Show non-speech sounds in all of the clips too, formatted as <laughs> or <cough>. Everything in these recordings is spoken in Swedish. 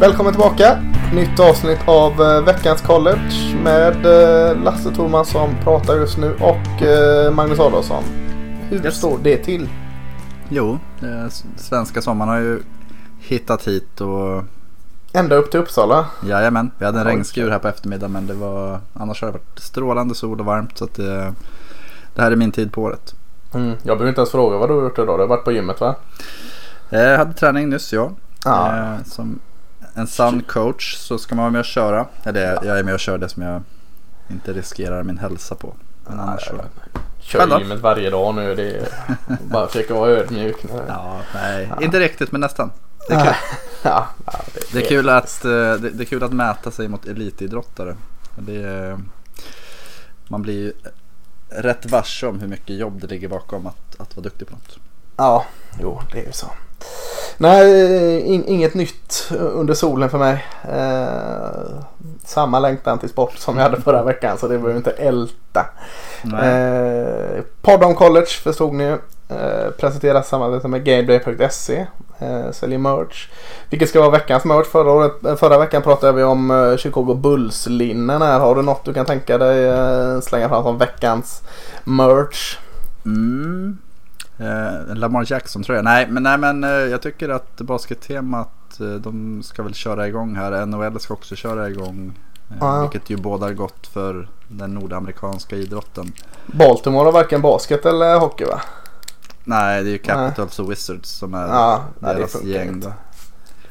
Välkommen tillbaka! Nytt avsnitt av eh, veckans college med eh, Lasse Thorman som pratar just nu och eh, Magnus Adolfsson. Hur Yes. står det till? Jo, svenska sommaren har ju hittat hit och Ända upp till Uppsala. jajamän, vi hade en Oj. regnskur här på eftermiddagen men det var annars har det varit strålande sol och varmt så att det, det här är min tid på året. Mm. Jag behöver inte ens fråga vad du har gjort idag. Du har varit på gymmet va? Jag hade träning nyss ja. Eh, Som en sann coach så ska man vara med och köra. Eller jag är med och kör det som jag inte riskerar min hälsa på. Men annars så. Kör gymmet varje dag nu. Det är <laughs> bara försöka vara ödmjuk. Ja, nej, inte riktigt men nästan. Det är kul, <laughs> Ja, ja, det är kul, att, det är kul att mäta sig mot elitidrottare. Det är, man blir ju rätt varse om hur mycket jobb det ligger bakom att, att vara duktig på något. Ja, jo det är ju så. Nej, in, inget nytt under solen för mig. Eh, samma längtan till sport som jag hade förra veckan så det behöver inte älta. Eh, podd om college förstod ni ju. Eh, presenteras samarbete med Gameday.se. Eh, säljer merch. Vilket ska vara veckans merch. Förra, året, eh, förra veckan pratade vi om eh, Chicago Bulls-linnen här. Har du något du kan tänka dig eh, slänga fram som veckans merch? Mm. Eh, Lamar Jackson tror jag. Nej men, nej, men eh, jag tycker att baskettemat eh, de ska väl köra igång här. NHL ska också köra igång. Eh, Ja. Vilket ju bådar gott för den nordamerikanska idrotten. Baltimore har varken basket eller hockey va? Nej det är ju Capitals och Wizards som är Ja, nej, det deras funkar gäng. inte.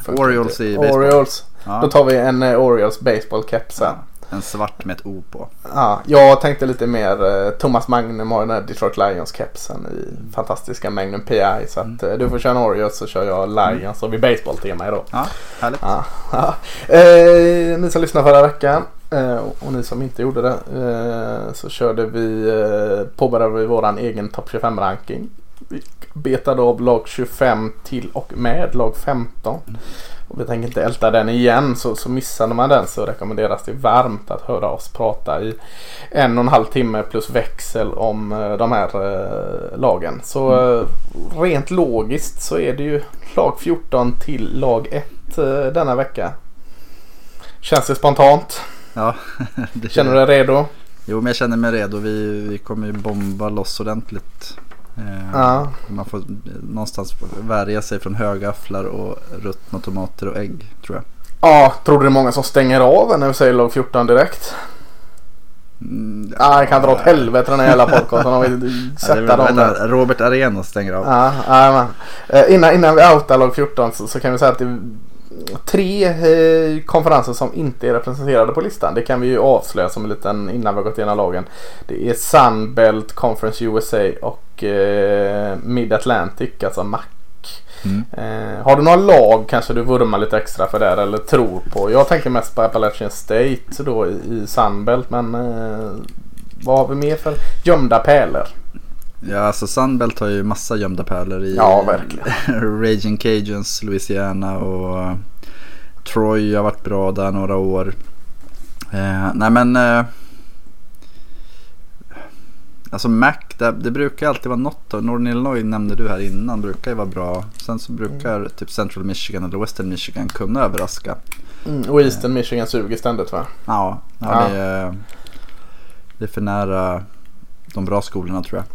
Orioles i baseball. Orioles. Ja. Då tar vi en eh, Orioles baseball cap sen. Ja, en svart med ett O på. Ja, jag tänkte lite mer eh, Thomas Magnum har den här Detroit Lions kepsen i fantastiska Magnum PI. Så att eh, du får köra en Orioles så kör jag Lions och vi baseball-tema idag. Ja, härligt. Ja, ja. Eh, ni som lyssnade förra veckan eh, och ni som inte gjorde det eh, så körde vi, eh, påbörjade vi våran egen topp 25 ranking. Vi betade av lag 25 till och med lag 15. Och vi tänker inte älta den igen så, så missade man den så rekommenderas det varmt att höra oss prata i en och en halv timme plus växel om eh, de här eh, lagen. Så eh, rent logiskt så är det ju lag 14 till lag 1 eh, denna vecka. Känns det spontant? Ja, <laughs> det Känner du dig redo? Jo men jag känner mig redo. Vi, vi kommer ju bomba loss ordentligt. Eh, Ja. Man får någonstans värja sig från högafflar och ruttna tomater och ägg tror jag. Ja, tror du det är många som stänger av när vi säger lag 14 direkt? Mm, Ja, jag kan dra åt helvete den här jävla podcasten om vi <laughs> sätter dem vänta, Robert Arena stänger av. Ja, ja. Eh, innan, innan vi outar lag 14 så, så kan vi säga att det är tre eh, konferenser som inte är representerade på listan. Det kan vi ju avslöja som en liten innan vi har gått igenom lagen. Det är Sunbelt, Conference USA och eh, Mid Atlantic, alltså MAC. Mm. Eh, har du några lag kanske du vurmar lite extra för där eller tror på? Jag tänker mest på Appalachian State då i, i Sunbelt men eh, vad har vi mer för gömda pärlor? Ja alltså Sunbelt har ju massa gömda pärlor i Ja, verkligen. <laughs> Raging Cajuns, Louisiana och Troy har varit bra där några år. Eh, nej men eh, Alltså Mac, det, det brukar alltid vara något av, Northern Illinois nämnde du här innan, brukar ju vara bra. Sen så brukar Mm. typ Central Michigan eller Western Michigan kunna överraska. Mm, och Eastern Michigan suger ständigt va? Ja, ja, Ja. Det, är, det är för nära de bra skolorna tror jag.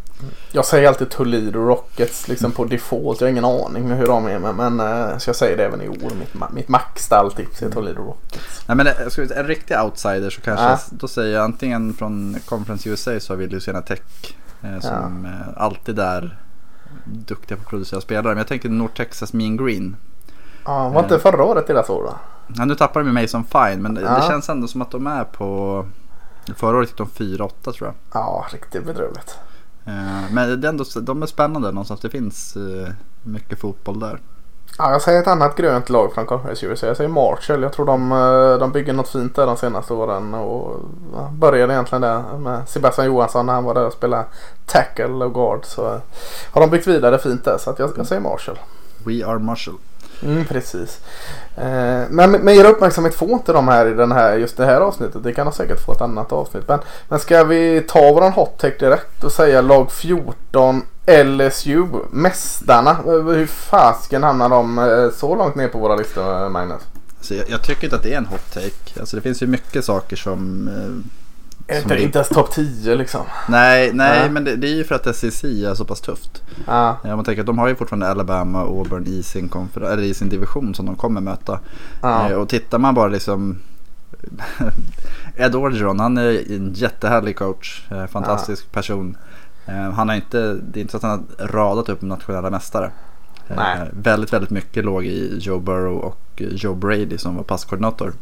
Jag säger alltid Toledo Rockets liksom på default. Jag har ingen aning med hur de är men, men eh, så jag säger det även i år. Mitt, mitt max-stalltips är Toledo Rockets. Nej men säga, en riktig outsider så kanske, Ja. då säger jag antingen från Conference USA så har vi Louisiana Tech. Eh, som eh, alltid är duktiga på att producera spelare. Men jag tänker North Texas Mean Green. Ja, var inte förra året deras år va? Ja, nu tappar de ju Mason Fine men det, Ja. det känns ändå som att de är på Förra året gick de 4-8 tror jag. Ja, riktigt bedrövligt. Eh, Men det är ändå, de är spännande någonstans. Det finns eh, mycket fotboll där. Ja, jag säger ett annat grönt lag från Conference USA. Jag säger Marshall. Jag tror de, eh, de bygger något fint där de senaste åren. Och ja, började egentligen där med Sebastian Johansson när han var där och spelade tackle och guard. Så eh, har de byggt vidare fint där. Så jag, jag säger Marshall. We are Marshall. Mm, precis. Eh, men med er uppmärksamhet får inte de här i den här, just det här avsnittet. Det kan de säkert få ett annat avsnitt. Men, men ska vi ta våran hot take direkt och säga lag 14 LSU, mästarna. Eh, Hur fasken hamnar de eh, så långt ner på våra listor Magnus? Så jag, jag tycker inte att det är en hot take. Alltså det finns ju mycket saker som... Eh, Inte, inte ens topp 10 liksom. nej, nej Ja. men det, det är ju för att SEC är så pass tufft. Ja. Ja, man tänker att de har ju fortfarande Alabama och Auburn i sin, konfer- eller i sin division som de kommer möta. Ja. Eh, och tittar man bara liksom <laughs> Ed Orgeron, han är en jättehärlig coach. Eh, fantastisk person. Eh, han har inte, det är inte så att han har radat upp nationella mästare. Eh, Nej. väldigt, väldigt mycket låg i Joe Burrow och Joe Brady som var passkoordinator.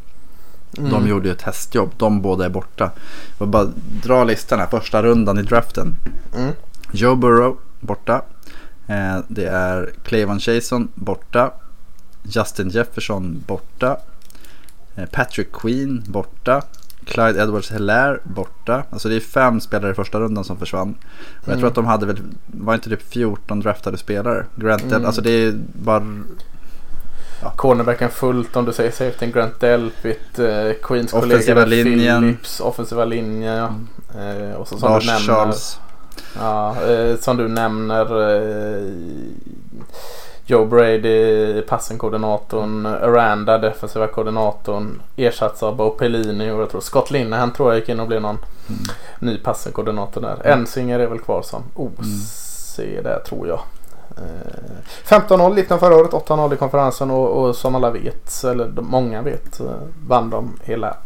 Mm. De gjorde ju ett hästjobb. De båda är borta. Jag bara dra listan här. Första rundan i draften. Mm. Joe Burrow borta. Eh, det är Clavon Chason borta. Justin Jefferson borta. Patrick Queen borta. Clyde Edwards Hilaire borta. Alltså det är fem spelare i första rundan som försvann. Och jag tror att de hade väl, var inte typ 14 draftade spelare? Grant Mm. alltså det är bara... Cornerbacken fullt om du säger safety. Grant Delpit. Eh, Queens Offensiva kollega linjen. Phillips. Offensiva linjen. Ja. Eh, och så som Lars du nämner. Charles. Ja, eh, som du nämner. Eh, Joe Brady, passenkoordinatorn. Aranda, defensiva koordinatorn. Ersatts av Bo Pelini och jag tror Scott Linehan tror jag gick in och blev någon Mm. ny passenkoordinator där. Ensinger är väl kvar som OC där tror jag. Eh, 15-0 gick de förra året, 8-0 i konferensen och, och som alla vet, eller många vet, eh, vann de hela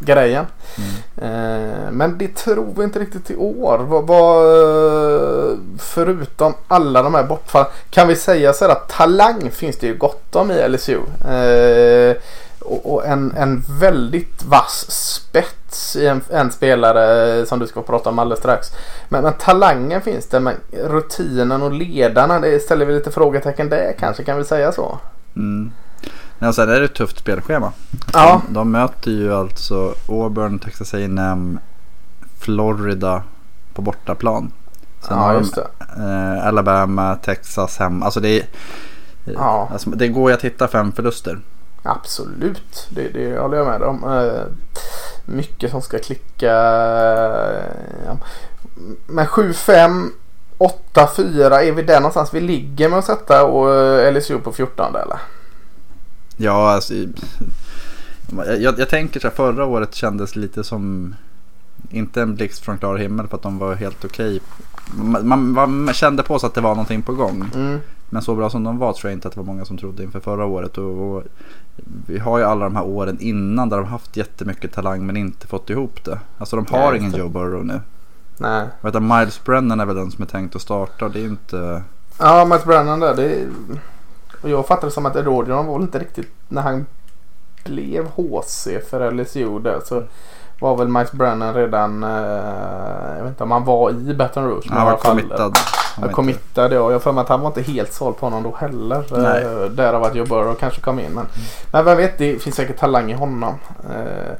grejen. Mm. Eh, men det tror vi inte riktigt i år. Vad, eh, förutom alla de här bortfall. Kan vi säga så här att talang finns det ju gott om i LSU. Eh, och, en, en väldigt vass spets i en, en spelare som du ska prata om alldeles strax. Men, men talangen finns det. Men rutinen och ledarna, det ställer vi lite frågetecken där kanske. Kan vi säga så? Mm. Nej, sen är det ett tufft spelschema. Ja. De, de möter ju alltså Auburn, Texas A&M, Florida på bortaplan. Sen Ja, har just de det. eh, Alabama, Texas hem. Alltså det, är, Ja. alltså det går ju att hitta fem förluster. Absolut, det, det håller jag med om. Eh, mycket som ska klicka. Ja. Men 7-5, 8-4, är vi där någonstans vi ligger med att sätta och eh, LSU på 14 eller? Ja, alltså, jag, jag tänker så här, förra året kändes lite som inte en blixt från klar himmel för att de var helt okej. Man, man, man kände på sig att det var någonting på gång. Mm. Men så bra som de var tror jag inte att det var många som trodde inför förra året. Och, och vi har ju alla de här åren innan där de haft jättemycket talang men inte fått ihop det. Alltså de har just ingen. Joe Burrow nu. Nej. Vet, Miles Brennan är väl den som är tänkt att starta. Det är inte... Ja, Matt Brennan där. Det, och jag fattade det som att Erodion var inte riktigt när han blev HC för LSU där så var väl Miles Brennan redan, eh, jag vet inte om han var i Baton Rouge. men Han var fall- committad. Han var ja. Jag för mig att han var inte helt såld på honom då heller. Nej. Eh, Därav att Joe Burrow kanske kom in. Men, men vem vet, det finns säkert talang i honom. Eh,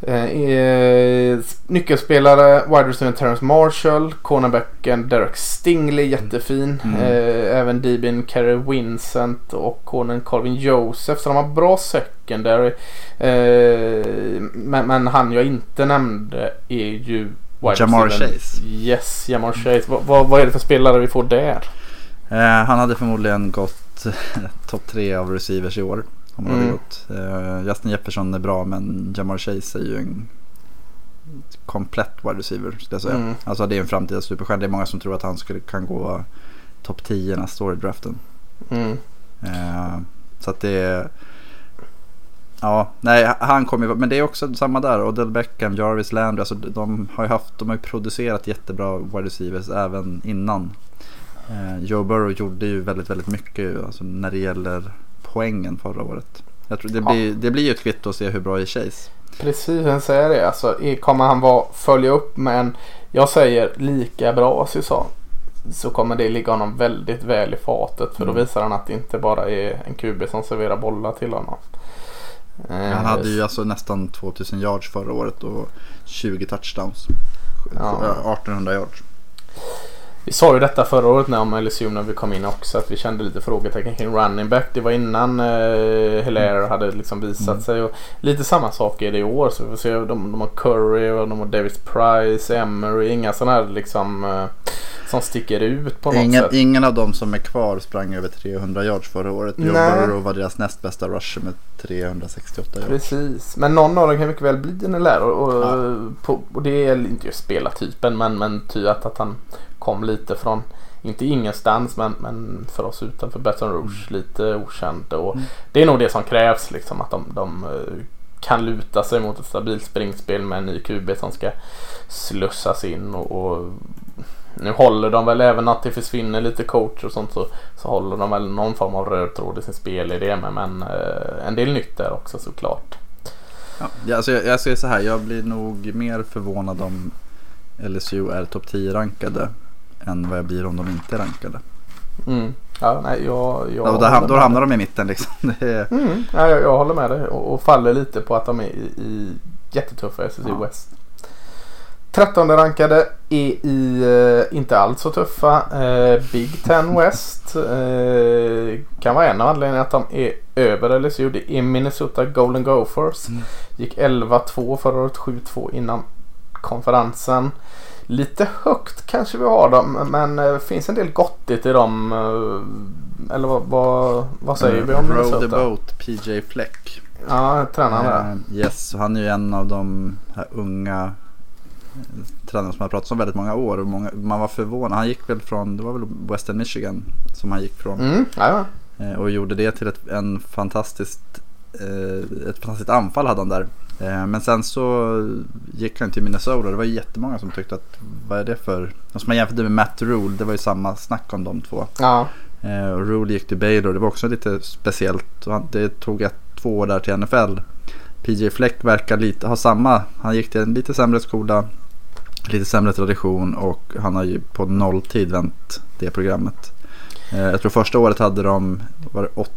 eh, eh, nyckelspelare, wide receiver Terrence Marshall. Cornerbacken Derek Stingley, jättefin. Mm. Eh, även Dibin Kerry Vincent och cornern Calvin Joseph. Så de har bra secondary. Eh, men, men han jag inte nämnde är ju wide Jamar. Chase. Yes, Jamar Chase. Vad, vad, vad är det för spelare vi får där? Eh, han hade förmodligen gått <laughs> topp tre av receivers i år. Om hade Mm. gått. Eh, Justin Jefferson är bra men Jamar Chase är ju en komplett wide receiver skulle jag säga. Mm. Alltså det är en framtida superstjärna. Det är många som tror att han skulle, kan gå topp 10 nästa år i draften. Mm. Eh, så att det är... Ja, nej han kommer ju... Men det är också samma där. Odell Beckham, Jarvis Landry. Alltså de har ju haft... De har ju producerat jättebra wide receivers även innan. Eh, Joe Burrow gjorde ju väldigt, väldigt mycket alltså, när det gäller poängen förra året. Jag tror det, Ja. blir, det blir ju ett kvitto att se hur bra är Chase. Precis, jag säger det. Alltså, i- kommer han vara, följa upp med en, jag säger lika bra säsong. Så kommer det ligga honom väldigt väl i fatet. För då Mm. visar han att det inte bara är en QB som serverar bollar till honom. Eh, Han hade ju alltså nästan 2000 yards förra året och 20 touchdowns. Ja. Ja. 1800 yards. Vi sa ju detta förra året när om LSU när vi kom in också att vi kände lite frågetecken kring running back. Det var innan eh, Hilaire hade liksom visat Mm. sig. Och lite samma sak är det i år. Så vi får se. De, de har Curry och de har Davis Price, Emery. Inga sådana här liksom eh, som sticker ut på något ingen, sätt. ingen av dem som är kvar sprang över 300 yards förra året. Joe. Burrow var deras näst bästa rusher med 368 yards. Precis, men någon av dem kan mycket väl bli en lärare och, och, Ja. och det är inte just spelartypen men, men ty att, att han kom lite från, inte ingenstans men, men för oss utanför Baton Rouge lite okänd och Mm. det är nog det som krävs liksom att de, de eh, kan luta sig mot ett stabilt springspel med en ny QB som ska slussas in. Och, och nu håller de väl även att det försvinner lite coach och sånt så, så håller de väl någon form av röd tråd i sin spelidé men, men eh, en del nytt där också såklart. Ja, alltså jag, jag säger så här, jag blir nog mer förvånad om LSU är topp 10 rankade än vad jag blir om de inte är rankade. Mm. Ja, nej, jag, jag Ja, då, då med hamnar de i mitten liksom. <laughs> Är, Mm, ja, jag, jag håller med dig och, och faller lite på att de är i, i jättetuffa SSC Ja. West. 13 rankade är i eh, inte alls så tuffa. Eh, Big Ten <laughs> West eh, kan vara en av anledningarna att de är över LSU. Det är Minnesota Golden Gophers. Mm. Gick 11-2 förra året, 7-2 innan konferensen. Lite högt kanske vi har dem men eh, finns en del gottigt i dem. Eh, eller vad, vad, vad säger vi om Row the Minnesota? boat, PJ Fleck. Ja, tränaren där. Eh, yes, han är ju en av de här unga tränarna som har pratat om väldigt många år. Och många, man var förvånad. Han gick väl från, det var väl Western Michigan som han gick från. Mm, Och gjorde det till ett, en fantastiskt, ett fantastiskt anfall hade han där. Eh, Men sen så gick han till Minnesota. Det var jättemånga som tyckte att vad är det för... Som man jämförde med Matt Rule. Det var ju samma snack om de två. ja. Eh, Och Rule gick till Baylor. Det var också lite speciellt. Det tog ett, två år där till NFL. PJ Fleck verkar lite, ha samma. Han gick till en lite sämre skola. Lite sämre tradition och han har ju på nolltid vänt det programmet. Eh, Jag tror första året hade de var det åtta,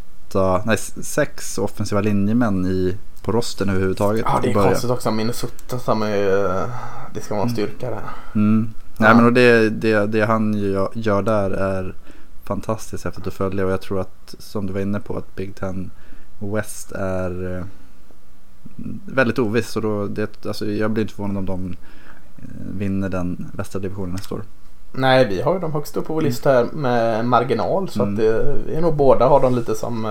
nej sex offensiva linjemän i, på rosten överhuvudtaget. ja, det är konstigt också. Minnesota som är... eh, Det ska vara en styrka där. Mm. Nej Ja. men och det, det, det han gör, gör där är fantastiskt häftigt att följa och jag tror att som du var inne på att Big Ten West är eh, väldigt oviss och då det, alltså, jag blir inte förvånad om de eh, vinner den västra divisionen nästa år. Nej, vi har ju dem högst upp på vår lista här med marginal. Så Mm. att det är nog båda har dem lite som,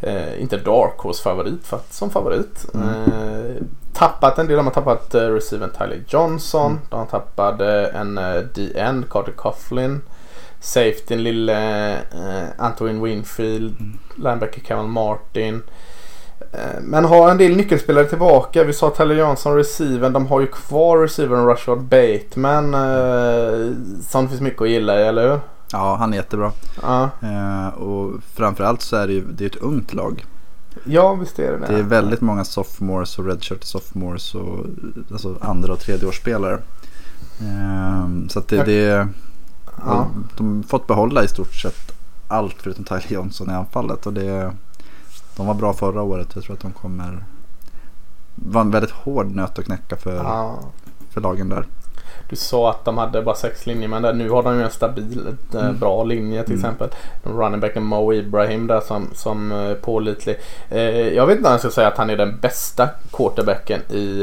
eh, inte dark horse favorit, för att, som favorit. Mm. Eh, tappat en del, de har tappat eh, receiven Tyler Johnson. Mm. De tappat eh, en eh, DN, Carter Coughlin. Safetyn lille eh, Antoine Winfield. Mm. Linebacker Cameron Martin. Eh, Men har en del nyckelspelare tillbaka. Vi sa Tyler Johnson receiven. De har ju kvar receiven Rashard Bateman. Eh, som det finns mycket att gilla i, eller hur? Ja, han är jättebra. Ja, Eh, och framförallt så är det ju det är ett ungt lag. ja visst är det Det är väldigt många sophomores och redshirt sophomores och alltså andra och tredjeårsspelare. Eh, så att det, det Ja. de har fått behålla i stort sett allt förutom Tyler Johnson i anfallet. Och det, de var bra förra året. Jag tror att de kommer vara en väldigt hård nöt att knäcka för, Ja. för lagen där. Du sa att de hade bara sex linjer men där, nu har de ju en stabil, eh, Mm. bra linje till Mm. exempel. Running backen Mo Ibrahim där som, som eh, pålitlig. Eh, jag vet inte om jag ska säga att han är den bästa quarterbacken i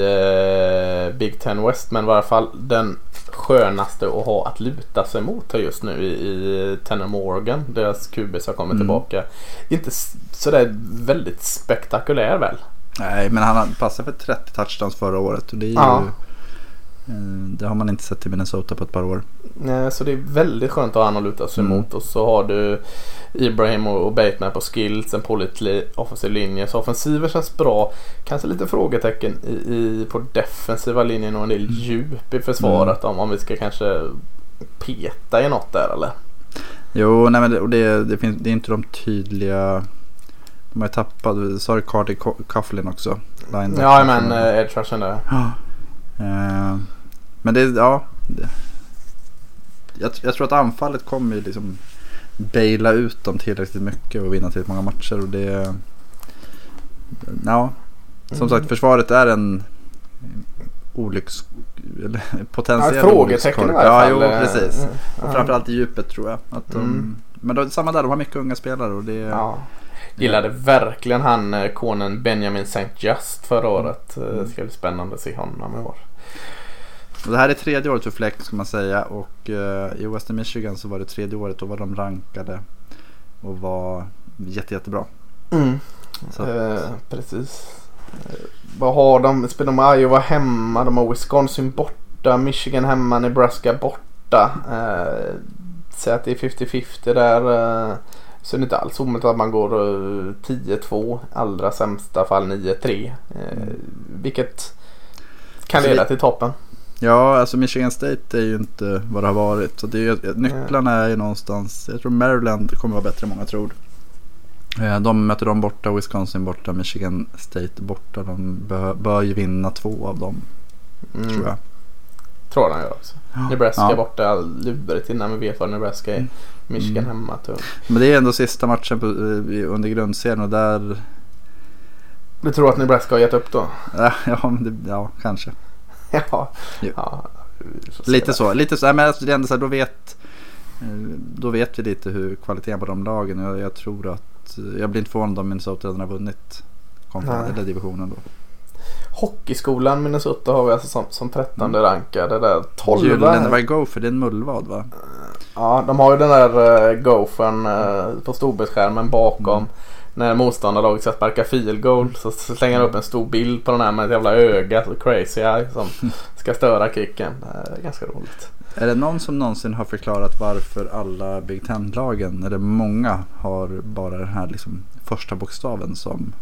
eh, Big Ten West men i varje fall den skönaste att ha att luta sig mot här just nu i, i Tanner Morgan. Deras QB som kommer Mm. tillbaka. Inte sådär väldigt spektakulär väl? Nej, men han passade för 30 touchdowns förra året. Och det, är ju, Ja. Eh, det har man inte sett i Minnesota på ett par år. Nej, Så det är väldigt skönt att ha han att luta sig Mm. mot. Och så har du Ibrahim och Bateman på skills, en pålitlig offensiv linje. Så offensiven känns bra. Kanske lite frågetecken i, i, på defensiva linjen och en del djup i försvaret. Om, om vi ska kanske peta i något där eller? Jo, nej men det, och det, det, finns, det är inte de tydliga... De har ju tappat, sa du Co- Coughlin också? Linebacker. Ja men edge rushen där. Ja. Men det, ja. Det, jag, jag tror att anfallet kommer ju liksom baila ut dem tillräckligt mycket och vinna tillräckligt många matcher. Och det, ja, som Mm. sagt försvaret är en olycks... Eller <laughs> Ja, potentiell ett frågetecken i olyckskorp. varje Ja, fall. jo precis. mm, Och ja. framförallt i djupet tror jag. Att de, Mm. Men då, samma där, de har mycket unga spelare och det... Ja. Gillade verkligen han eh, konen Benjamin St. Just förra året. Eh, Det ska bli spännande att se honom i år. Det här är tredje året för Flex ska man säga och eh, i Western Michigan så var det tredje året då var de rankade och var jätte, jättebra. Mm. Eh, precis. Eh, vad har de? Spelar de Iowa hemma? De har Wisconsin borta. Michigan hemma. Nebraska borta. Eh, Säg att det är 50-50 där. Eh, så är det inte alls omöjligt att man går eh, 10-2. Allra sämsta fall 9-3. Eh, vilket kan leda till toppen. Ja, alltså Michigan State är ju inte vad det har varit. Så det är ju, nycklarna är ju någonstans, jag tror Maryland kommer vara bättre än många tror. Eh, De möter dem borta, Wisconsin borta, Michigan State borta. De bör, bör ju vinna två av dem Mm. tror jag. Tror han gör också. Nebraska Ja. borta. Lurigt innan vi vet vad Nebraska är. Michigan Mm. hemma. Tung. Men det är ändå sista matchen på, eh, under grundserien och där, Du tror att Nebraska har gett upp då? ja, ja, men det, ja kanske. <laughs> ja. Lite så, lite så. Nej, Men alltså, det är ändå så här, då vet, eh, då vet vi lite hur kvaliteten på de lagen. Jag, jag tror att, eh, jag blir inte förvånad om Minnesota redan har vunnit konferens, eller divisionen då. Hockeyskolan Minnesota har vi alltså som, som 13 Mm. rankade där. 12 Gyllene, vad är Gopher? Det är en mullvad va? Ja, de har ju den där uh, gophern uh, på storbildsskärmen bakom. Mm. När motståndarlaget ska sparka field goal så slänger de upp en stor bild på den här med ett jävla öga. Så crazy eye som <laughs> ska störa kicken. Det är ganska roligt. Är det någon som någonsin har förklarat varför alla Big Ten-lagen, eller många, har bara den här liksom första bokstaven som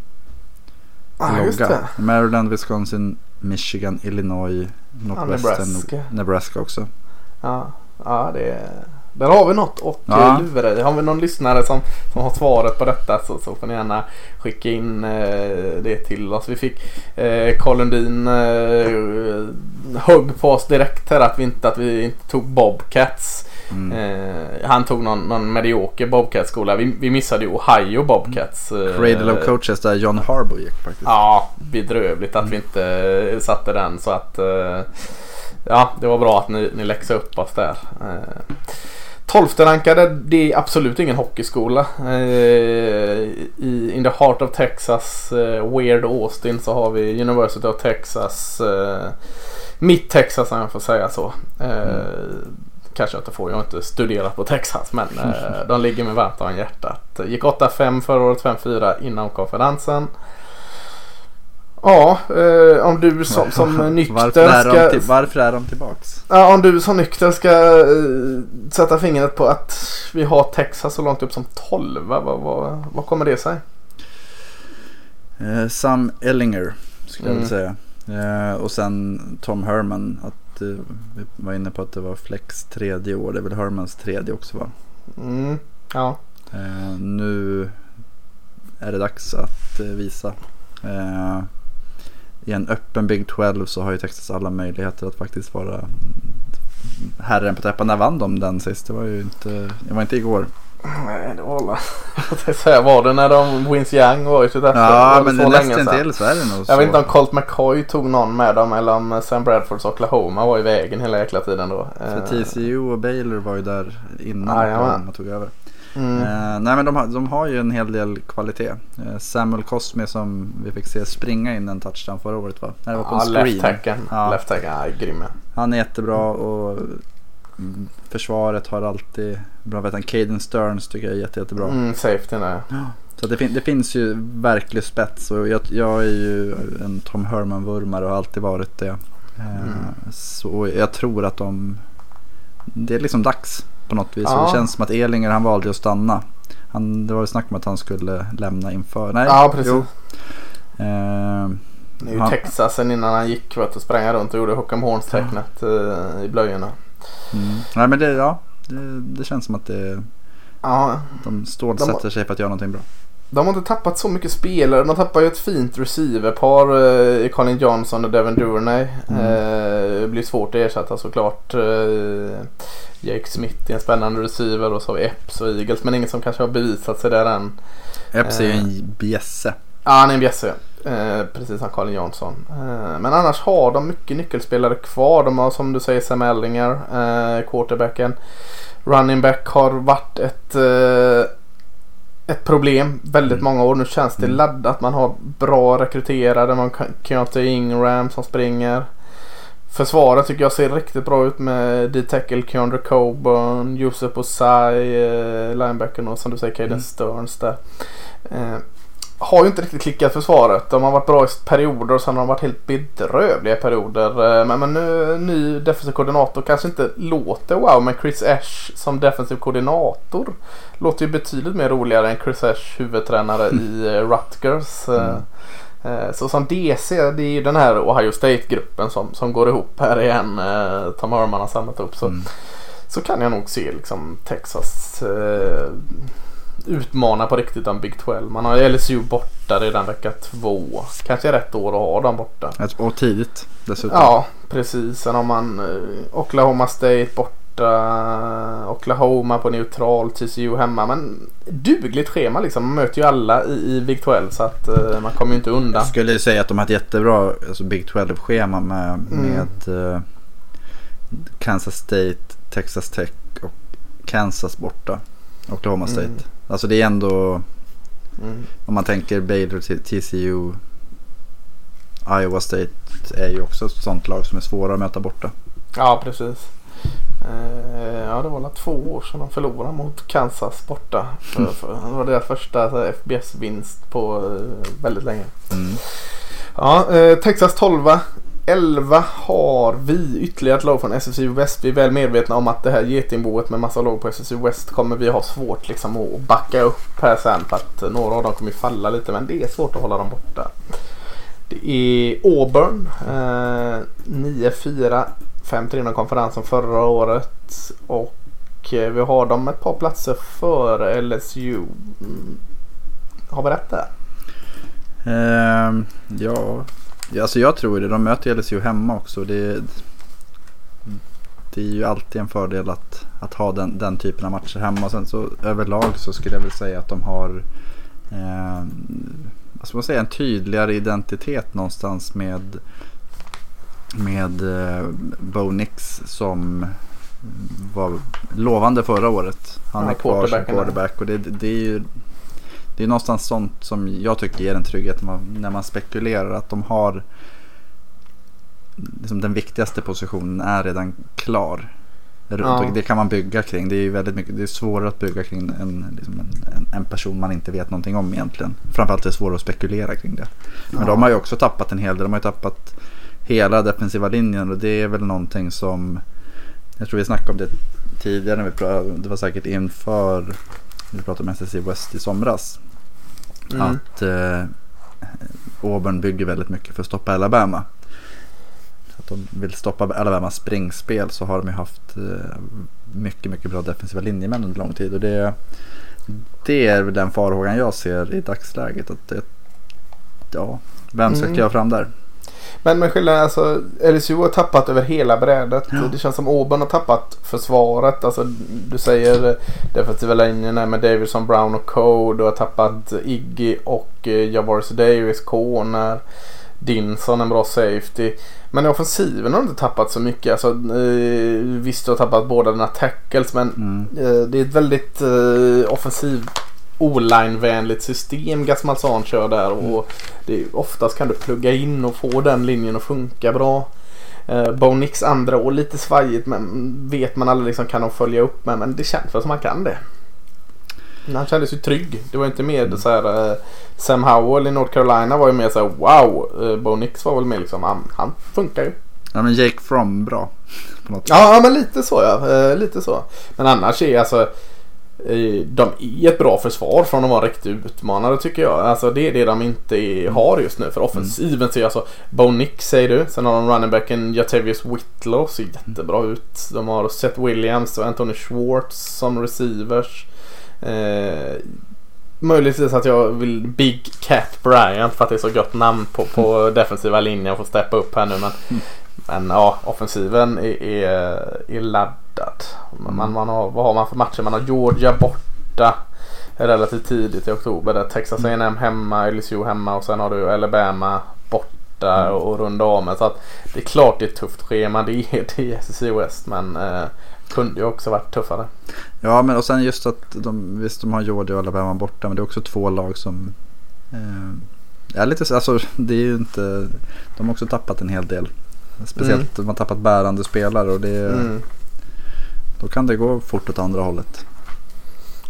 just det. Maryland, Wisconsin, Michigan, Illinois, Northwestern, Nebraska. Nebraska. Nebraska också. Ja, ja det är... Där har vi något och Ja. ja. lura i. Har vi någon lyssnare som, som har svaret på detta så, så får ni gärna skicka in eh, det till oss. Vi fick eh, Carl Lundin eh, högg på oss direkt här att vi inte, att vi inte tog Bobcats. Mm. Eh, han tog någon, någon medioker Bobcats-skola. Vi, vi missade ju Ohio Bobcats. eh, Cradle of Coaches där John Harbaugh gick faktiskt. Ja, bedrövligt att vi inte eh, satte den så att eh, Ja, det var bra att ni, ni läxade upp oss där. Eh, Tolfte rankade, det är absolut ingen hockeyskola. Eh, I In the Heart of Texas, eh, Weird Austin så har vi University of Texas. Eh, mitt Texas om jag får säga så. Eh, Kanske jag inte får, jag har inte studerat på Texas men eh, de ligger mig varmt om hjärtat. Gick 8-5 förra året, 5-4 inom konferensen. Ja, eh, om du som, som <laughs> nykter varför, är ska... till, varför är de tillbaks? Ja, om du som nykter ska eh, sätta fingret på att vi har Texas så långt upp som 12. Vad, vad, vad kommer det sig? Eh, Sam Ellinger skulle jag Mm. vilja säga. Eh, och sen Tom Herman. Att, eh, vi var inne på att det var Flex tredje år. Det är väl Hermans tredje också va? Mm, ja. Eh, nu är det dags att visa. Eh, I en öppen Big 12 så har ju Texas alla möjligheter att faktiskt vara herren på täppan. När vann de den sist? Det var ju inte, det var inte igår. Nej, det var alla. <laughs> Jag säga, var det när de Wins Young var i sitt? Ja, men så länge nästan sedan. till så är det nog så. Jag vet inte om Colt McCoy tog någon med dem eller om Sam Bradfords Oklahoma var i vägen hela jäkla tiden då. För Eh, TCU och Baylor var ju där innan. Oklahoma tog över. Mm. Eh, nej men de har, de har ju en hel del kvalitet. Eh, Samuel Cosme som vi fick se springa in en touchdown förra året va? Nej, det var på Ja, en left screen. tacken. Ja. Left ja, grym. Han är jättebra och mm, försvaret har alltid bra. Vet han, Caden Stearns tycker jag är jätte, jättebra. Mm, safety där. Så det, fin- det finns ju verklig spets och jag, jag är ju en Tom Herman-vurmare och har alltid varit det. Eh, Mm. Så jag tror att de, det är liksom dags på något vis. Ja. Det känns som att Elinger han valde att stanna. Han, det var ju snack om att han skulle lämna inför. Nej, Ja, precis. jo. Eh, Det är ju han- Texas sen innan han gick vet, och sprang runt och gjorde Håkan Horns tecknet eh, i blöjorna. mm. Nej men det, ja, det, det känns som att det, Ja, de stålsätter sig för att göra någonting bra. De har inte tappat så mycket spelare. De tappar ju ett fint receiverpar eh, i Colin Johnson och Devin Durnay. Mm. Eh, det blir svårt att ersätta såklart. Eh, Jake Smith är en spännande receiver och så har vi Epps och Eagles. Men ingen som kanske har bevisat sig där än. Epps är ju Eh. en bjässe. Ja, han är en bjässe. Eh, precis som Colin Johnson. Eh, men annars har de mycket nyckelspelare kvar. De har som du säger Sam Ellinger, eh, quarterbacken. Running back har varit ett, eh, ett problem väldigt Mm. många år. Nu känns det Mm. laddat. Man har bra rekryterade. Man kan Keontae Ingram som springer. Försvaret tycker jag ser riktigt bra ut med D-Tackle, Keandre Coburn, Josef Osai, eh, linebacken och som du säger Caden Mm. Stearns där. Har ju inte riktigt klickat försvaret. De har varit bra i perioder och sen har de varit helt bedrövliga perioder. Eh, Men, men nu ny defensiv koordinator kanske inte låter wow men Chris Ash som defensiv koordinator låter ju betydligt mer roligare än Chris Ash huvudtränare i eh, Rutgers. Eh, Mm. Så som DC, det är ju den här Ohio State-gruppen som, som går ihop här igen. Tom Herman har samlat upp. Så, Mm. så kan jag nog se liksom Texas eh, utmana på riktigt om Big 12. Man har LSU borta redan vecka två. Kanske rätt år att ha dem borta. Och tidigt dessutom. Ja, precis. Sen har man eh, Oklahoma State borta. Oklahoma på neutral. TCU hemma. Men dugligt schema liksom. Man möter ju alla i, i Big 12 så att eh, man kommer ju inte undan. Jag skulle säga att de har ett jättebra alltså Big 12-schema med, Mm. med eh, Kansas State, Texas Tech och Kansas borta. Oklahoma State. Mm. Alltså det är ändå, Mm. om man tänker Baylor, TCU, Iowa State är ju också ett sånt lag som är svåra att möta borta. Ja, precis. Eh, ja, det var väl två år sedan de förlorade mot Kansas borta. För, för, det var deras första FBS-vinst på eh, väldigt länge. Mm. Ja, eh, Texas 12. 11 har vi ytterligare ett lag från SSU West. Vi är väl medvetna om att det här getingboet med massa lag på SSU West kommer vi ha svårt liksom att backa upp här sen. För att några av dem kommer ju falla lite men det är svårt att hålla dem borta. Det är Auburn. Eh, 9-4. 5-3 inom konferensen förra året. Och eh, vi har dem ett par platser före LSU. Mm. Har vi rätt där? Ehm, Ja, alltså jag tror det. De möter ju LSU hemma också. Det, det är ju alltid en fördel att, att ha den, den typen av matcher hemma. Och sen så överlag så skulle jag väl säga att de har eh, vad ska man säga, en tydligare identitet någonstans med, med eh, Bo Nix som var lovande förra året. Han Ja, är kvar som quarterback och det, det är ju det är någonstans sånt som jag tycker ger en trygghet när man, när man spekulerar att de har liksom den viktigaste positionen är redan klar. Ja. det kan man bygga kring. Det är ju väldigt mycket, det är svårare att bygga kring en, liksom en, en, person man inte vet någonting om egentligen. Framförallt är det svårare att spekulera kring det. Men Ja. de har ju också tappat en hel del. De har ju tappat hela defensiva linjen och det är väl någonting som jag tror vi snackade om det tidigare. När vi pratade, det var säkert inför vi pratade om SSC West i somras. Mm. Att eh, Auburn bygger väldigt mycket för att stoppa Alabama. Så att de vill stoppa Alabamas springspel så har de ju haft eh, mycket, mycket bra defensiva linjemän under lång tid. Och det, det är den farhågan jag ser i dagsläget. Att det, ja, vem ska Mm. kliva fram där? Men med skillnaden alltså LSU har tappat över hela brädet. Ja. Det känns som Auburn har tappat försvaret. Alltså du säger defensiva linjen där med Davidson, Brown och Cole. Du har tappat Iggy och eh, Javaris Davis, corner. Dinson en bra safety. Men i offensiven har du inte tappat så mycket. Alltså, eh, visst du har tappat båda dina tackles men Mm. Eh, Det är ett väldigt eh, offensiv o-line-vänligt system Gasmalsan kör där och det är, oftast kan du plugga in och få den linjen att funka bra. Eh, Bo Nix andra år lite svajigt men vet man aldrig liksom kan de följa upp med men det känns väl som man kan det. Men Han kändes ju trygg. Det var inte mer så här eh, Sam Howell i North Carolina var ju mer så här wow. Eh, Bo Nix var väl mer liksom han, han funkar ju. Ja men Jake From bra. På något sätt. Ja, men lite så ja. Eh, lite så. Men annars är alltså de är ett bra försvar från att vara riktigt utmanare tycker jag. Alltså det är det de inte är, har just nu. För offensiven ser alltså Bo Nick säger du. Sen har de runningbacken Jatavius Whitlow. Ser jättebra ut. De har Seth Williams och Anthony Schwartz som receivers. Eh, möjligtvis att jag vill Big Cat Bryant för att det är så gott namn på, på defensiva linjen. Får steppa upp här nu men men ja, offensiven är, är, är laddad. Man, man har, vad har man för matcher? Man har Georgia borta relativt tidigt i oktober. Där Texas A&M hemma, LSU hemma och sen har du Alabama borta och, och runda av med. Så att det är klart det är ett tufft schema. Det är, <laughs> det är SEC West men eh, kunde ju också varit tuffare. Ja men och sen just att de, visst de har Georgia och Alabama borta men det är också två lag som eh, är lite så- alltså det är ju inte, de har också tappat en hel del. Speciellt om man tappat bärande spelare och det, Mm. då kan det gå fort åt andra hållet.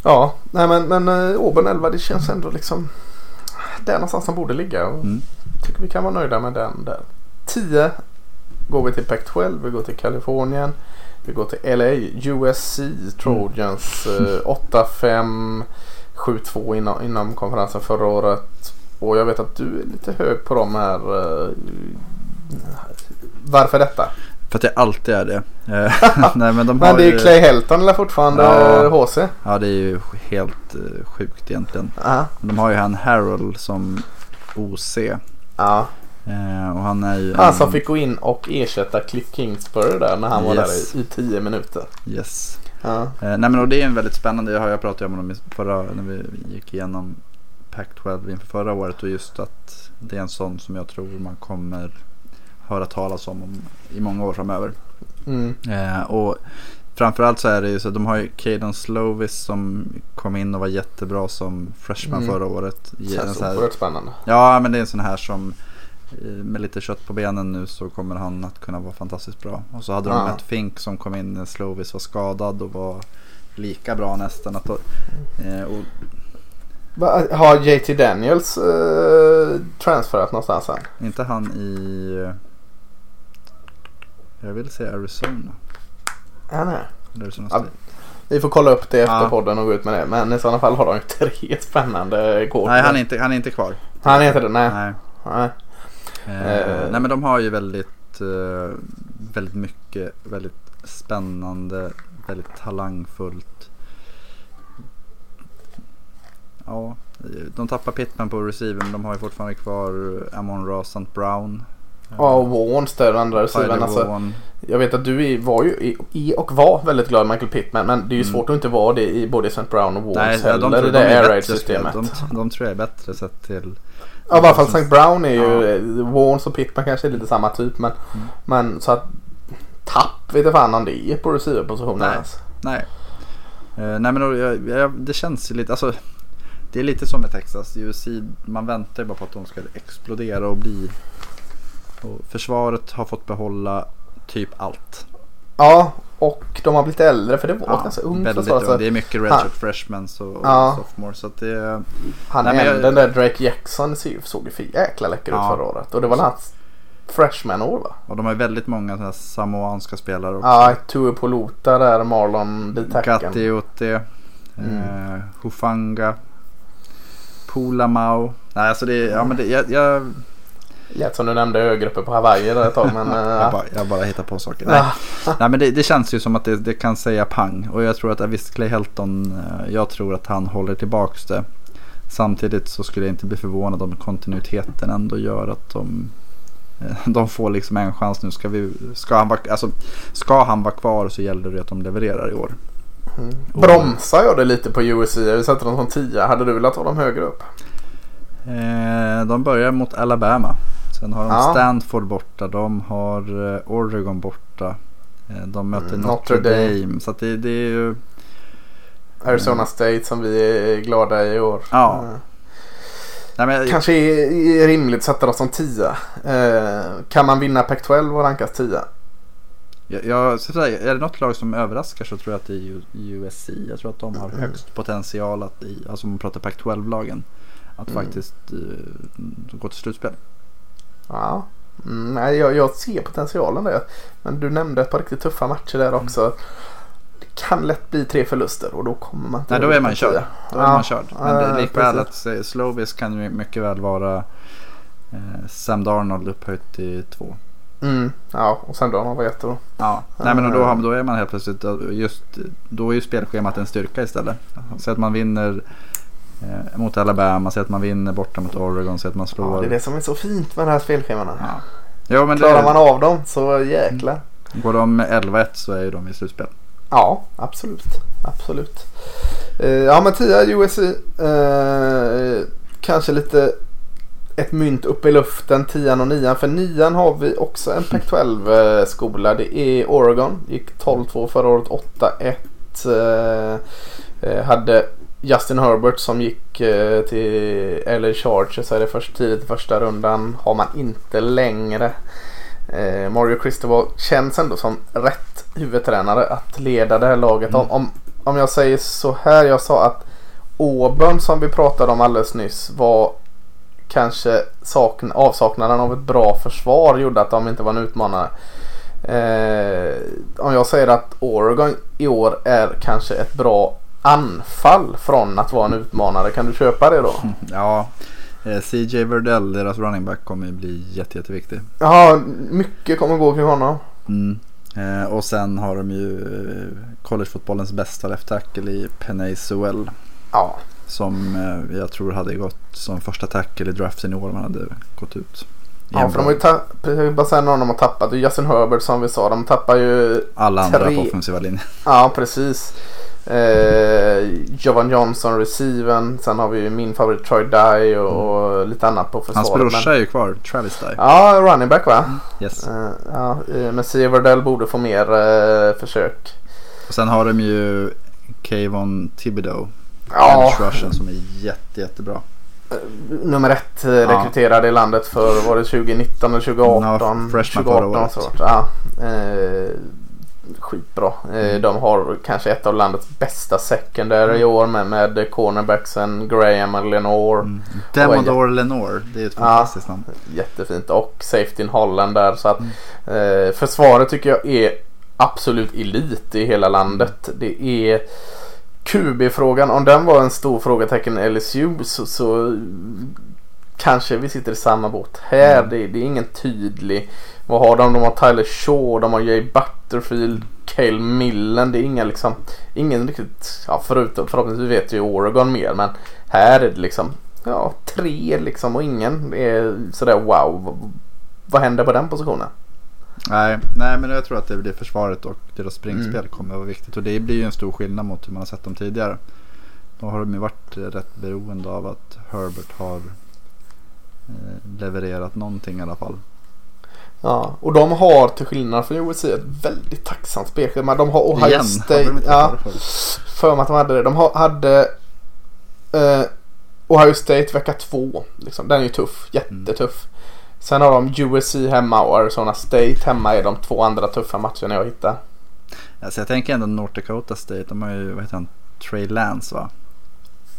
Ja, nej men, men uh, Auburn 11 det känns ändå liksom där någonstans de borde ligga. Och Mm. tycker vi kan vara nöjda med den där. 10 går vi till Pac-12, vi går till Kalifornien. Vi går till LA, USC, Trojans eh, 8-5, 7-2 inom, inom konferensen förra året. Och jag vet att du är lite hög på de här. Eh, varför detta? För att jag alltid är det. Eh, <laughs> <laughs> Nej, men de har Men det är ju, Clay Helton eller fortfarande Ja. eh, HC. Ja det är ju helt eh, sjukt egentligen. Ja. De har ju han Harold som OC. ja. Eh, och han är ju Han en- som fick gå in och ersätta Cliff Kingsbury där när han var Yes. där i, 10 minuter. Yes. Eh, nej men och det är en väldigt spännande, jag har jag pratat om i förra, när vi gick igenom Pac-12 inför förra året och just att det är en sån som jag tror man kommer höra talas om, om i många år framöver. Mm. Eh, och framförallt så är det ju så att de har ju Caden Slovis som kom in och var jättebra som freshman Mm. förra året. Känns oerhört spännande. Ja, men det är en sån här som eh, med lite kött på benen nu så kommer han att kunna vara fantastiskt bra. Och så hade de Ja. ett Fink som kom in när Slovis var skadad och var lika bra nästan. Att, eh, och, har JT Daniels eh, transferat någonstans än? inte han i, jag vill säga Arizona. Ja, nej. Eller Arizona Ja, State. Vi får kolla upp det efter Ja. podden och gå ut med det. Men i sådana fall har de <laughs> tre spännande kort. Nej, han är, inte, han är inte kvar. Han är inte det? Nej. Nej. nej. Eh, Eh. nej men de har ju väldigt, eh, väldigt mycket, väldigt spännande, väldigt talangfullt. Ja, de tappar Pittman på receiver men de har ju fortfarande kvar Amon Ross. Brown. Ja, och Warns där, andra receivern. Alltså, jag vet att du var ju i- och var väldigt glad i Michael Pittman. Men det är ju Mm. svårt att inte vara det i både St. Brown och Warns Nej, heller. de, det de, är air raid systemet. De, de tror jag är bättre sett till... Ja, i alla fall St. Brown är ju, Warns och Pittman kanske är lite samma typ. Men, Mm. men så att tapp vet jag fan om det är på receiverpositionen Nej. ens. Nej. Eh, nej men då, jag, jag, det känns ju lite, alltså det är lite som med Texas. USC, man väntar ju bara på att de ska explodera och bli. Och försvaret har fått behålla typ allt. Ja, och de har blivit äldre för det var ett ganska ungt väldigt försvar. ung. Så Det är mycket redshirt freshmen och, Ja. sophomore. Så det, han Nej, men jag- den där Drake Jackson såg ju för jäkla läcker ut Ja. förra året. Och det var hans freshman-år va? och de har ju väldigt många sådana samoanska spelare också. Ja, Tue Polota där, Marlon Ditacken. Gatti Ote, Mm. eh, Hufanga, Pulamau. Nej alltså det, ja men det, jag, jag, Lät som du nämnde ögrupper på Hawaii där ett tag men... <laughs> jag, äh, bara, jag bara hittar på saker. Nej. <laughs> Nej men det, det känns ju som att det, det kan säga pang. Och jag tror att visst Clay Helton, eh, jag tror att han håller tillbaks det. Samtidigt så skulle jag inte bli förvånad om kontinuiteten ändå gör att de, eh, de får liksom en chans nu. Ska, vi, ska, han vara, alltså, ska han vara kvar så gäller det att de levererar i år. Mm. Bromsar jag det lite på USC? Vi sätter dem som 10. Hade du velat ha dem högre upp? Eh, de börjar mot Alabama. Sen har de Ja. Stanford borta. De har eh, Oregon borta. Eh, de möter Mm, Notre, Dame. Dame. Så att det, det är ju... Arizona State som vi är glada i år. Ja. Mm. Nej, men, Kanske är rimligt att sätta dem som 10. Eh, kan man vinna Pac-12 och rankas 10? Jag, jag, säga, är det något lag som överraskar så tror jag att det är USC. Jag tror att de har Mm. högst potential att, i, alltså om man pratar Pac-12-lagen, att Mm. faktiskt eh, gå till slutspel. Ja. Mm, nej, jag, jag ser potentialen där. Men du nämnde ett par riktigt tuffa matcher där också. Det kan lätt bli tre förluster och då kommer man inte Nej, då är man körd. 10. Då är Ja, man körd. Men det, likväl att eh, Slovis kan ju mycket väl vara eh, Sam Darnold upphöjt till två. Mm, ja, och sen då, vad heter då? Ja, nej men då, har- då är man helt plötsligt just då är ju spelschemat en styrka istället. Så att man vinner eh, mot Alabama, så att man vinner borta mot Oregon, så att man Ja, slår. det är det som är så fint med de här spelschemana. Ja. Men Klarar man det, av dem så jäklar. går de 11-1 så är ju de i slutspel. Ja, absolut. Absolut. Eh, ja, men 10 USC. Eh, kanske lite ett mynt upp i luften, 10 och 9. För 9 har vi också en Pac-12 skola. Det är Oregon. Gick 12-2 förra året, 8-1. Eh, eh, hade Justin Herbert som gick eh, till LA Chargers. Är det först tidigt i första rundan. Har man inte längre. eh, Mario Cristobal känns ändå som rätt huvudtränare att leda det här laget. Mm. Om, om, om jag säger så här, jag sa att Auburn som vi pratade om alldeles nyss var kanske sakn avsaknaden av ett bra försvar gjorde att de inte var en utmanare. Eh, om jag säger att Oregon i år är kanske ett bra anfall från att vara en utmanare. Kan du köpa det då? <laughs> Ja, eh, CJ Verdell, deras running back, kommer bli jätte, jätteviktig. Ja, mycket kommer gå kring honom. Mm. Eh, och sen har de ju eh, collegefotbollens bästa left tackle i Penay Sewell. Ja, Som jag tror hade gått som första tackle i draften i år om han hade gått ut. ja för de har ju tappat, bara säga någon de har tappat. Justin Herbert som vi sa. De tappar ju, Alla andra tre- på offensiva linjen. ja precis. Eh, Jovan Johnson, receiven. Sen har vi ju min favorit Troy Dye och, och lite annat på försvaret. Hans brorsa men- är ju kvar, Travis Dye. Ja, running back va? Yes. Eh, ja, eh, men Severdell borde få mer eh, försök. Och sen har de ju Kayvon Thibodeau. Ja, rushen som är jätte, jättebra. nummer ett eh, rekryterade i landet för var det 2019 eller 2018? Ja, freshman 2018 förra året. så ja, eh, Skitbra. Eh, Mm. de har kanske ett av landets bästa secondary i år med, med cornerbacksen Graham och Lenore. Mm. Demodore Lenore, det är ett Ja. fantastiskt namn. Jättefint. Och safety in Holland där. Så att, Mm. eh, försvaret tycker jag är absolut elit i hela landet. Det är QB-frågan. Om den var en stor frågetecken i LSU så, så kanske vi sitter i samma båt här. Mm. Det, det är ingen tydlig. Vad har de? De har Tyler Shaw, de har Jay Butterfield, Cale Millen. Det är inga liksom, ingen riktigt, ja förutom förhoppningsvis vet ju Oregon mer men här är det liksom, ja tre liksom och ingen är sådär wow. Vad, händer på den positionen? Nej, nej, men jag tror att det blir försvaret och deras springspel Mm. kommer att vara viktigt. Och det blir ju en stor skillnad mot hur man har sett dem tidigare. Då har de ju varit rätt beroende av att Herbert har levererat någonting i alla fall. Ja, och de har till skillnad från USC ett väldigt tacksamt spelschema. De har Ohio Igen, har State. inte Ja, för mig att de hade det. De har, hade eh, Ohio State vecka två. Liksom. Den är ju tuff. Jättetuff. Sen har de USC hemma och Arizona State hemma är de två andra tuffa matcherna jag hittar. Alltså jag tänker ändå North Dakota State, de har ju, vad heter han, Trey Lance va?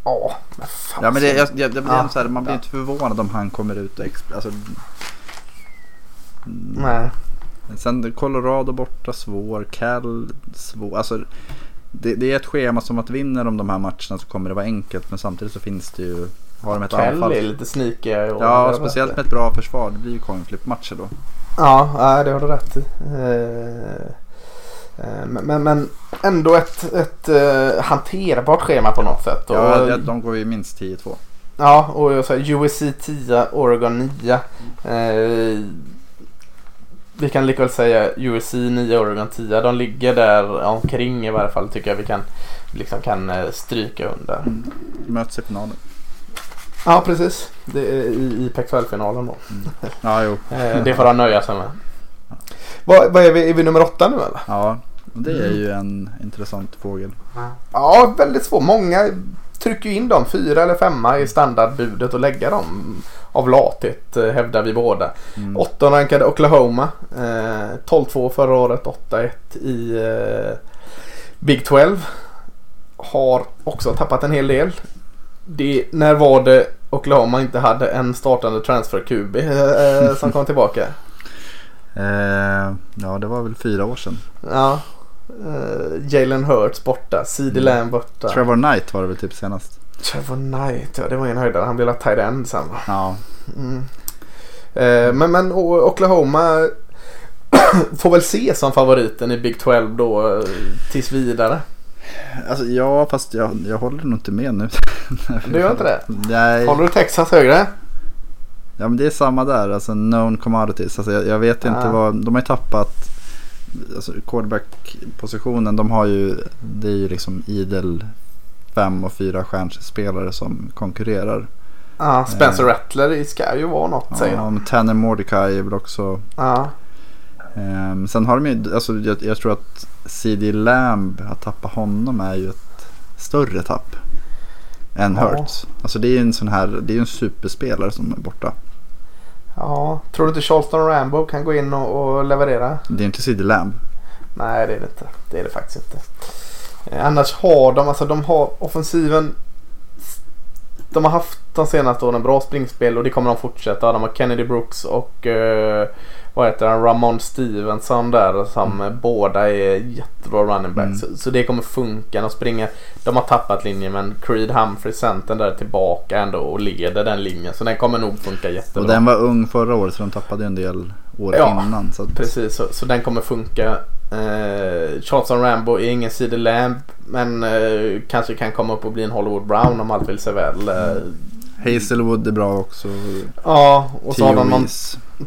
Ja, men fan. Ja men det, jag, jag, det blir Ja. så här, man blir inte förvånad om han kommer ut och exp- alltså, Mm. Nej. Sen Colorado borta svår, Cal svår. Alltså, det, det är ett schema som att vinner de de här matcherna så kommer det vara enkelt. Men samtidigt så finns det ju, har de ett Cal anfall. är lite sneaky. och- Ja, speciellt med ett bra försvar. Det blir ju coin flip matcher då. Ja, det har du rätt i. Eh, Men, men, men ändå ett, ett eh, hanterbart schema på något sätt. Och, Ja, de- går ju minst 10-2. ja, och jag säger USC 10, Oregon 9. Eh, vi kan likväl säga USC 9, Oregon 10. De ligger där omkring i varje fall tycker jag vi kan, liksom kan eh, stryka under. Möts i finalen. Ja, precis. Det är i, i Pac-12-finalen då. Ja, jo. Eh, det får de nöja sig med. Vad, vad är, vi, är vi nummer åtta nu eller? Ja, det är ju en intressant fågel. Ja, väldigt svårt. Många trycker ju in dem fyra eller femma i standardbudet och lägga dem av lathet eh, hävdar vi båda. Mm. 8 rankade Oklahoma. Eh, 12-2 förra året, 8-1 i eh, Big 12. Har också tappat en hel del. Det, när var det Oklahoma inte hade en startande transfer QB eh, som kom tillbaka? Eh, ja, det var väl fyra år sedan. Ja. Eh, Jalen Hurts borta, CD Mm. Lamb borta. Trevor Knight var det väl typ senast. Trevor Knight, ja det var en höjdare. Han blev la tight end sen va? Ja, Mm. Eh, men, men Oklahoma <clears throat> får väl se som favoriten i Big 12 då eh, tills vidare. alltså, ja fast jag, jag håller nog inte med nu. <laughs> Du gör inte det? Nej. Håller du Texas högre? Ja men det är samma där, alltså known commodities. Alltså, jag, jag vet inte Ja. vad, de har ju tappat alltså, quarterback-positionen. De har ju, det är ju liksom idel fem och fyra stjärnspelare som konkurrerar. Ja, Spencer Eh. Rattler ska ju vara något säger Ja, han. men Tanner Mordecai är väl också. Ja. ehm, sen har de ju, alltså, jag, jag tror att CD Lamb, att tappa honom är ju ett större tapp. Än Ja. Hurts. Alltså det är ju en sån här, det är ju en superspelare som är borta. Ja, tror du inte Charleston Rambo kan gå in och, och leverera? Det är inte CD Lamb. Nej, det är det inte. Det är det faktiskt inte. Eh, annars har de, alltså de har offensiven. De har haft de senaste åren bra springspel och det kommer de fortsätta. De har Kennedy Brooks och eh, vad heter han, Ramon Stevenson där som mm. båda är jättebra running backs. Mm. Så, så, det kommer funka. De springer, de har tappat linjen men Creed Humphrey centern där tillbaka ändå och leder den linjen. Så den kommer nog funka jättebra. Och den var ung förra året så de tappade en del år ja, innan. Så att... precis. Så, så den kommer funka. Eh, Charleston Rambo är ingen CD Lamb men eh, kanske kan komma upp och bli en Hollywood Brown om allt vill sig väl. Eh, Hazelwood är bra också. Ja, och så har de någon,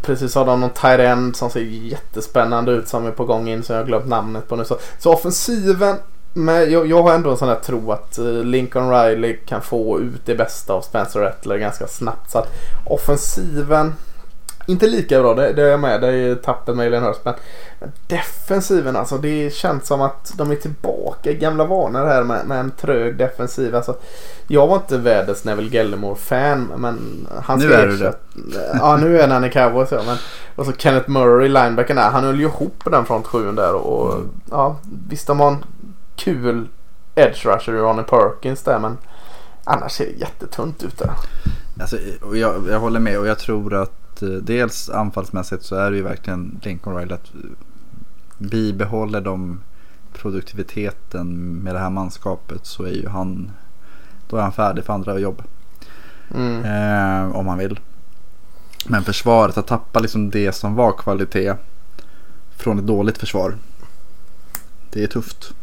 precis har de någon tight end som ser jättespännande ut som är på gång in som jag har glömt namnet på nu. Så, så offensiven, med, jag, jag har ändå en sån här tro att eh, Lincoln Riley kan få ut det bästa av Spencer Rattler ganska snabbt. Så att offensiven inte lika bra, det, det är jag med. Det är tappet med Ellen Hurst. Men, men defensiven alltså. Det känns som att de är tillbaka i gamla vanor här med, med en trög defensiv. Alltså, jag var inte världens Neville Gellemore-fan. Men han nu är du det. Ja, nu är han i Cowboys. Ja, men, och så Kenneth Murray, linebacken där. Han höll ju ihop den front sjuan där. Och, mm. ja, visst, de har en kul edge rusher i Ronnie Perkins där. Men annars ser det jättetunt ut där. Alltså, jag, jag håller med och jag tror att Eh, dels anfallsmässigt så är det ju verkligen Lincoln Riley att bibehåller de produktiviteten med det här manskapet så är ju han då är han färdig för andra jobb. Mm. Eh, om han vill. Men försvaret, att tappa liksom det som var kvalitet från ett dåligt försvar. Det är tufft.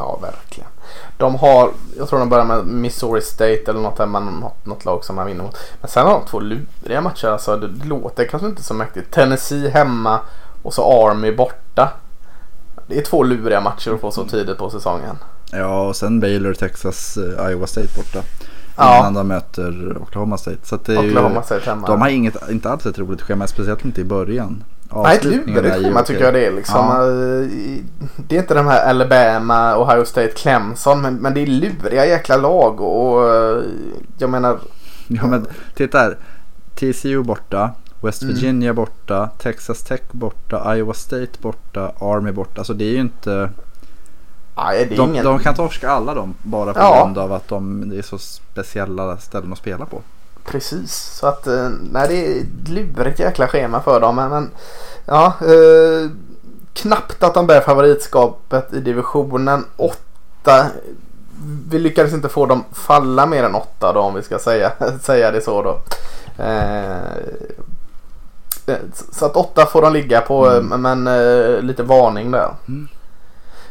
Ja, verkligen. De har, jag tror de börjar med Missouri State eller något, där man, något, något lag som man vinner mot. Men sen har de två luriga matcher. Alltså, det, låter kanske inte så mäktigt. Tennessee hemma och så Army borta. Det är två luriga matcher att få så tidigt på säsongen. Ja, och sen Baylor, Texas, uh, Iowa State borta. Ja. Innan de möter Oklahoma State. Så det är Oklahoma ju, State hemma. De har inget, inte alls ett roligt schema, speciellt inte i början. Nej, ett lurigt schema tycker jag det är. Liksom. Ja. Eh, det är inte de här Alabama, Ohio State, Clemson. Men, men det är luriga jäkla lag. Och eh, jag menar. Ja men titta här. TCU borta. West mm. Virginia mm. borta. Texas Tech borta. Iowa State borta. Army borta. Alltså det är ju inte. Nej, det är de, ingen... de kan torska alla dem bara på ja. grund av att de, det är så speciella ställen att spela på. Precis, så att eh, nej, det är ett lurigt jäkla schema för dem. Men, ja, eh, knappt att de bär favoritskapet i divisionen. 8. Vi lyckades inte få dem falla mer än 8 då om vi ska säga, <laughs> säga det så då. Eh, eh så att 8 får de ligga på mm. men eh, lite varning där. Mm.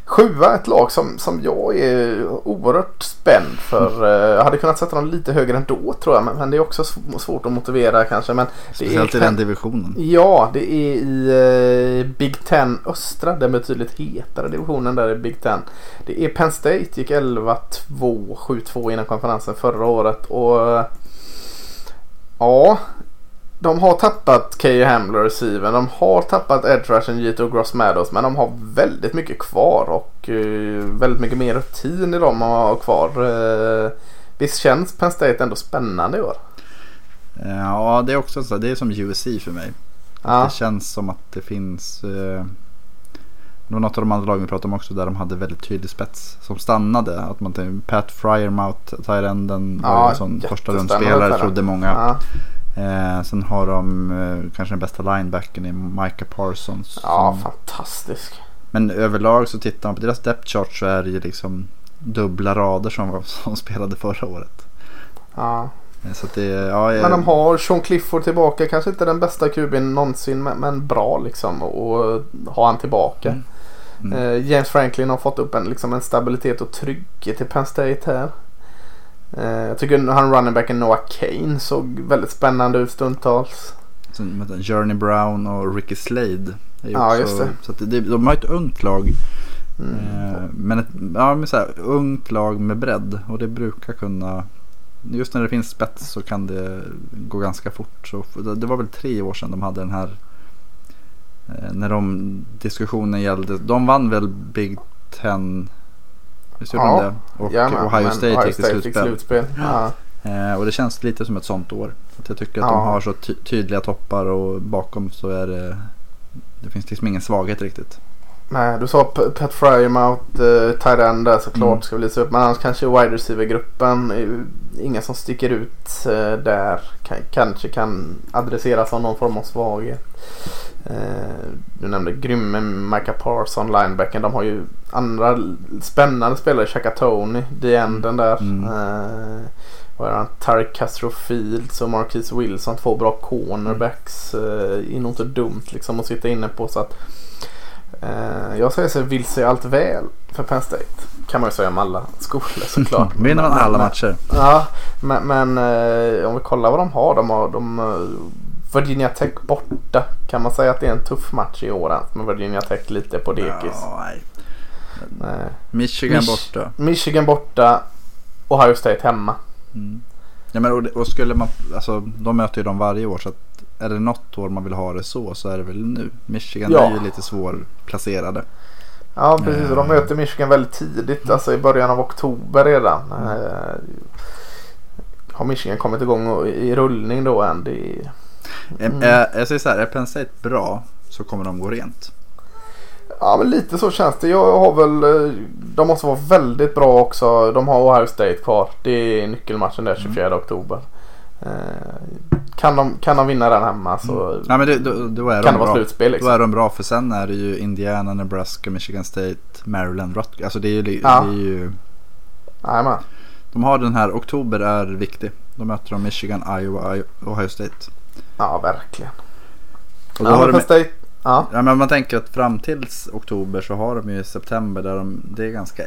Sjua ett lag som, som jag är oerhört spänd för. Mm. Jag hade kunnat sätta dem lite högre ändå tror jag. Men, men det är också svårt att motivera kanske. Men Speciellt är, i den divisionen. Ja, det är i uh, Big Ten Östra. Den betydligt hetare divisionen där i Big Ten. Det är Penn State. Gick 11-2, 7-2 innan konferensen förra året. Och Ja, de har tappat K.J. Hamler receiver. De har tappat Edge Rushen, Gito Gross Meadows. Men de har väldigt mycket kvar och uh, väldigt mycket mer rutin i de har kvar. Uh, visst känns Penn State ändå spännande i år? Ja, det är också så. Det är som USC för mig. Ja. Det känns som att det finns. Uh, något av de andra lagen vi pratade om också där de hade väldigt tydlig spets som stannade. Att man Pat Fryermouth, Tyrenden ja, var en sån första rundspelare trodde många. Ja. Eh, sen har de eh, kanske den bästa linebacken i Micah Parsons. Ja, som... fantastisk. Men överlag så tittar man på deras depth chart så är det ju liksom dubbla rader som, som spelade förra året. Ja. Eh, så det, ja, jag... Men de har Sean Clifford tillbaka. Kanske inte den bästa kuben någonsin men, men bra liksom. Och ha han tillbaka. Mm. Mm. Eh, James Franklin har fått upp en, liksom en stabilitet och trygghet till Penn State här. Eh, jag tycker han running backen Noah Kane såg väldigt spännande ut stundtals. Sen, Journey Brown och Ricky Slade. Är ja, också, just det. Så det, de har ett ungt lag. Mm. Eh, men ett ja, men så här, ungt lag med bredd. Och det brukar kunna... Just när det finns spets så kan det gå ganska fort. Så det var väl tre år sedan de hade den här... Eh, när de diskussionen gällde. De vann väl Big Ten Visst gjorde ja, de det? Och gärna, Ohio State Ohio gick till slutspel. slutspel. Ja. Eh, och det känns lite som ett sånt år. Att jag tycker att Ja. de har så ty- tydliga toppar och bakom så är det det finns liksom ingen svaghet riktigt. Nej, du sa Pat Frymouth, uh, tight end där såklart Mm. ska vi visa upp. Men annars kanske wide receiver-gruppen, ju ingen som sticker ut eh, där. Kan, kanske kan adresseras av någon form av svaghet. Eh, du nämnde grymme Micah Parson, linebacken. De har ju andra spännande spelare. Chaka Tony, the enden där. Mm. Eh, vad är han? Tarek Castro Fields och Marquise Wilson. Två bra cornerbacks. Eh, är nog inte dumt liksom att sitta inne på. så att Eh, jag säger så vill sig allt väl för Penn State. Kan man ju säga om alla skolor såklart. <laughs> Vinner man Men- alla men- matcher. Ja, men, men eh, om vi kollar vad de har. De har de, eh, Virginia Tech borta. Kan man säga att det är en tuff match i år ens med Virginia Tech lite på dekis? Ja, nej. Nej. Michigan Mich- borta. Michigan borta. Ohio State hemma. Mm. Ja, men och, och skulle man, alltså, de möter ju dem varje år så att är det något år man vill ha det så så är det väl nu. Michigan Ja. är ju lite svårplacerade. Ja precis. Eh. De möter Michigan väldigt tidigt. Alltså i början av oktober redan. Eh, har Michigan kommit igång i rullning då än? Det Mm. Jag säger så här, är Penn State bra så kommer de gå rent. Ja men lite så känns det. Jag har väl, eh, de måste vara väldigt bra också. De har Ohio State kvar. Det är nyckelmatchen där 24 oktober. Eh, kan, de, kan de vinna den hemma så Ja, men det, då, då är kan de det vara slutspel Då liksom. är de bra för sen är det ju Indiana, Nebraska, Michigan State, Maryland, Rutgers. Alltså det är ju, Ja. det är ju Jajamän. De har den här, oktober är viktig. Då möter de Michigan, Iowa, I- Ohio State. Ja verkligen. Och då Ja, har de, State, ja. ja, men man tänker att fram tills oktober så har de ju september där de, det är ganska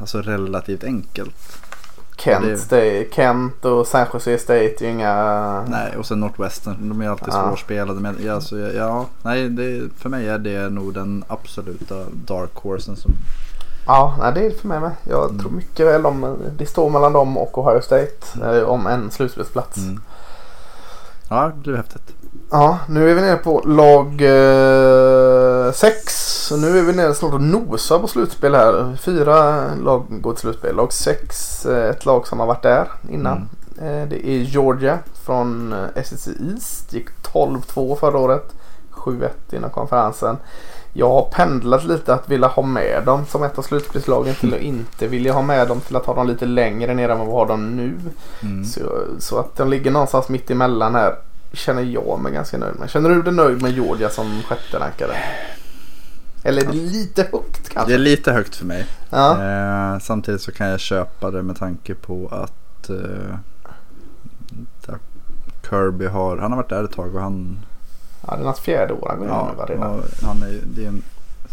alltså relativt enkelt. Kent, det- State, Kent och San Jose State är ju inga... Nej, och sen Northwestern, de är alltid Ja. svårspelade. Men alltså, ja, nej, det, för mig är det nog den absoluta dark horsen som Ja, nej, det är för mig med. Jag Mm. tror mycket väl om det står mellan dem och Ohio State eh, om en slutspelsplats. Mm. Ja, det blir häftigt. Ja, nu är vi nere på lag 6. Så nu är vi nere snart och nosar på slutspel här. Fyra lag går till slutspel. Lag 6, ett lag som har varit där innan. Eh, Det är Georgia från eh, SEC East. Gick 12-2 förra året. 7-1 inom konferensen. Jag har pendlat lite att vilja ha med dem som ett av slutspelslagen till att <laughs> inte vilja ha med dem till att ha dem lite längre ner än vad vi har dem nu. Mm. Så, så att de ligger någonstans mitt emellan här känner jag mig ganska nöjd med. Känner du dig nöjd med Georgia som sjätte rankade? Eller är det lite högt kanske? Det är lite högt för mig. Ja. Eh, samtidigt så kan jag köpa det med tanke på att eh, Kirby har, han har varit där ett tag och han, ja, det är hans fjärde år han går ja, redan. och han är, det är en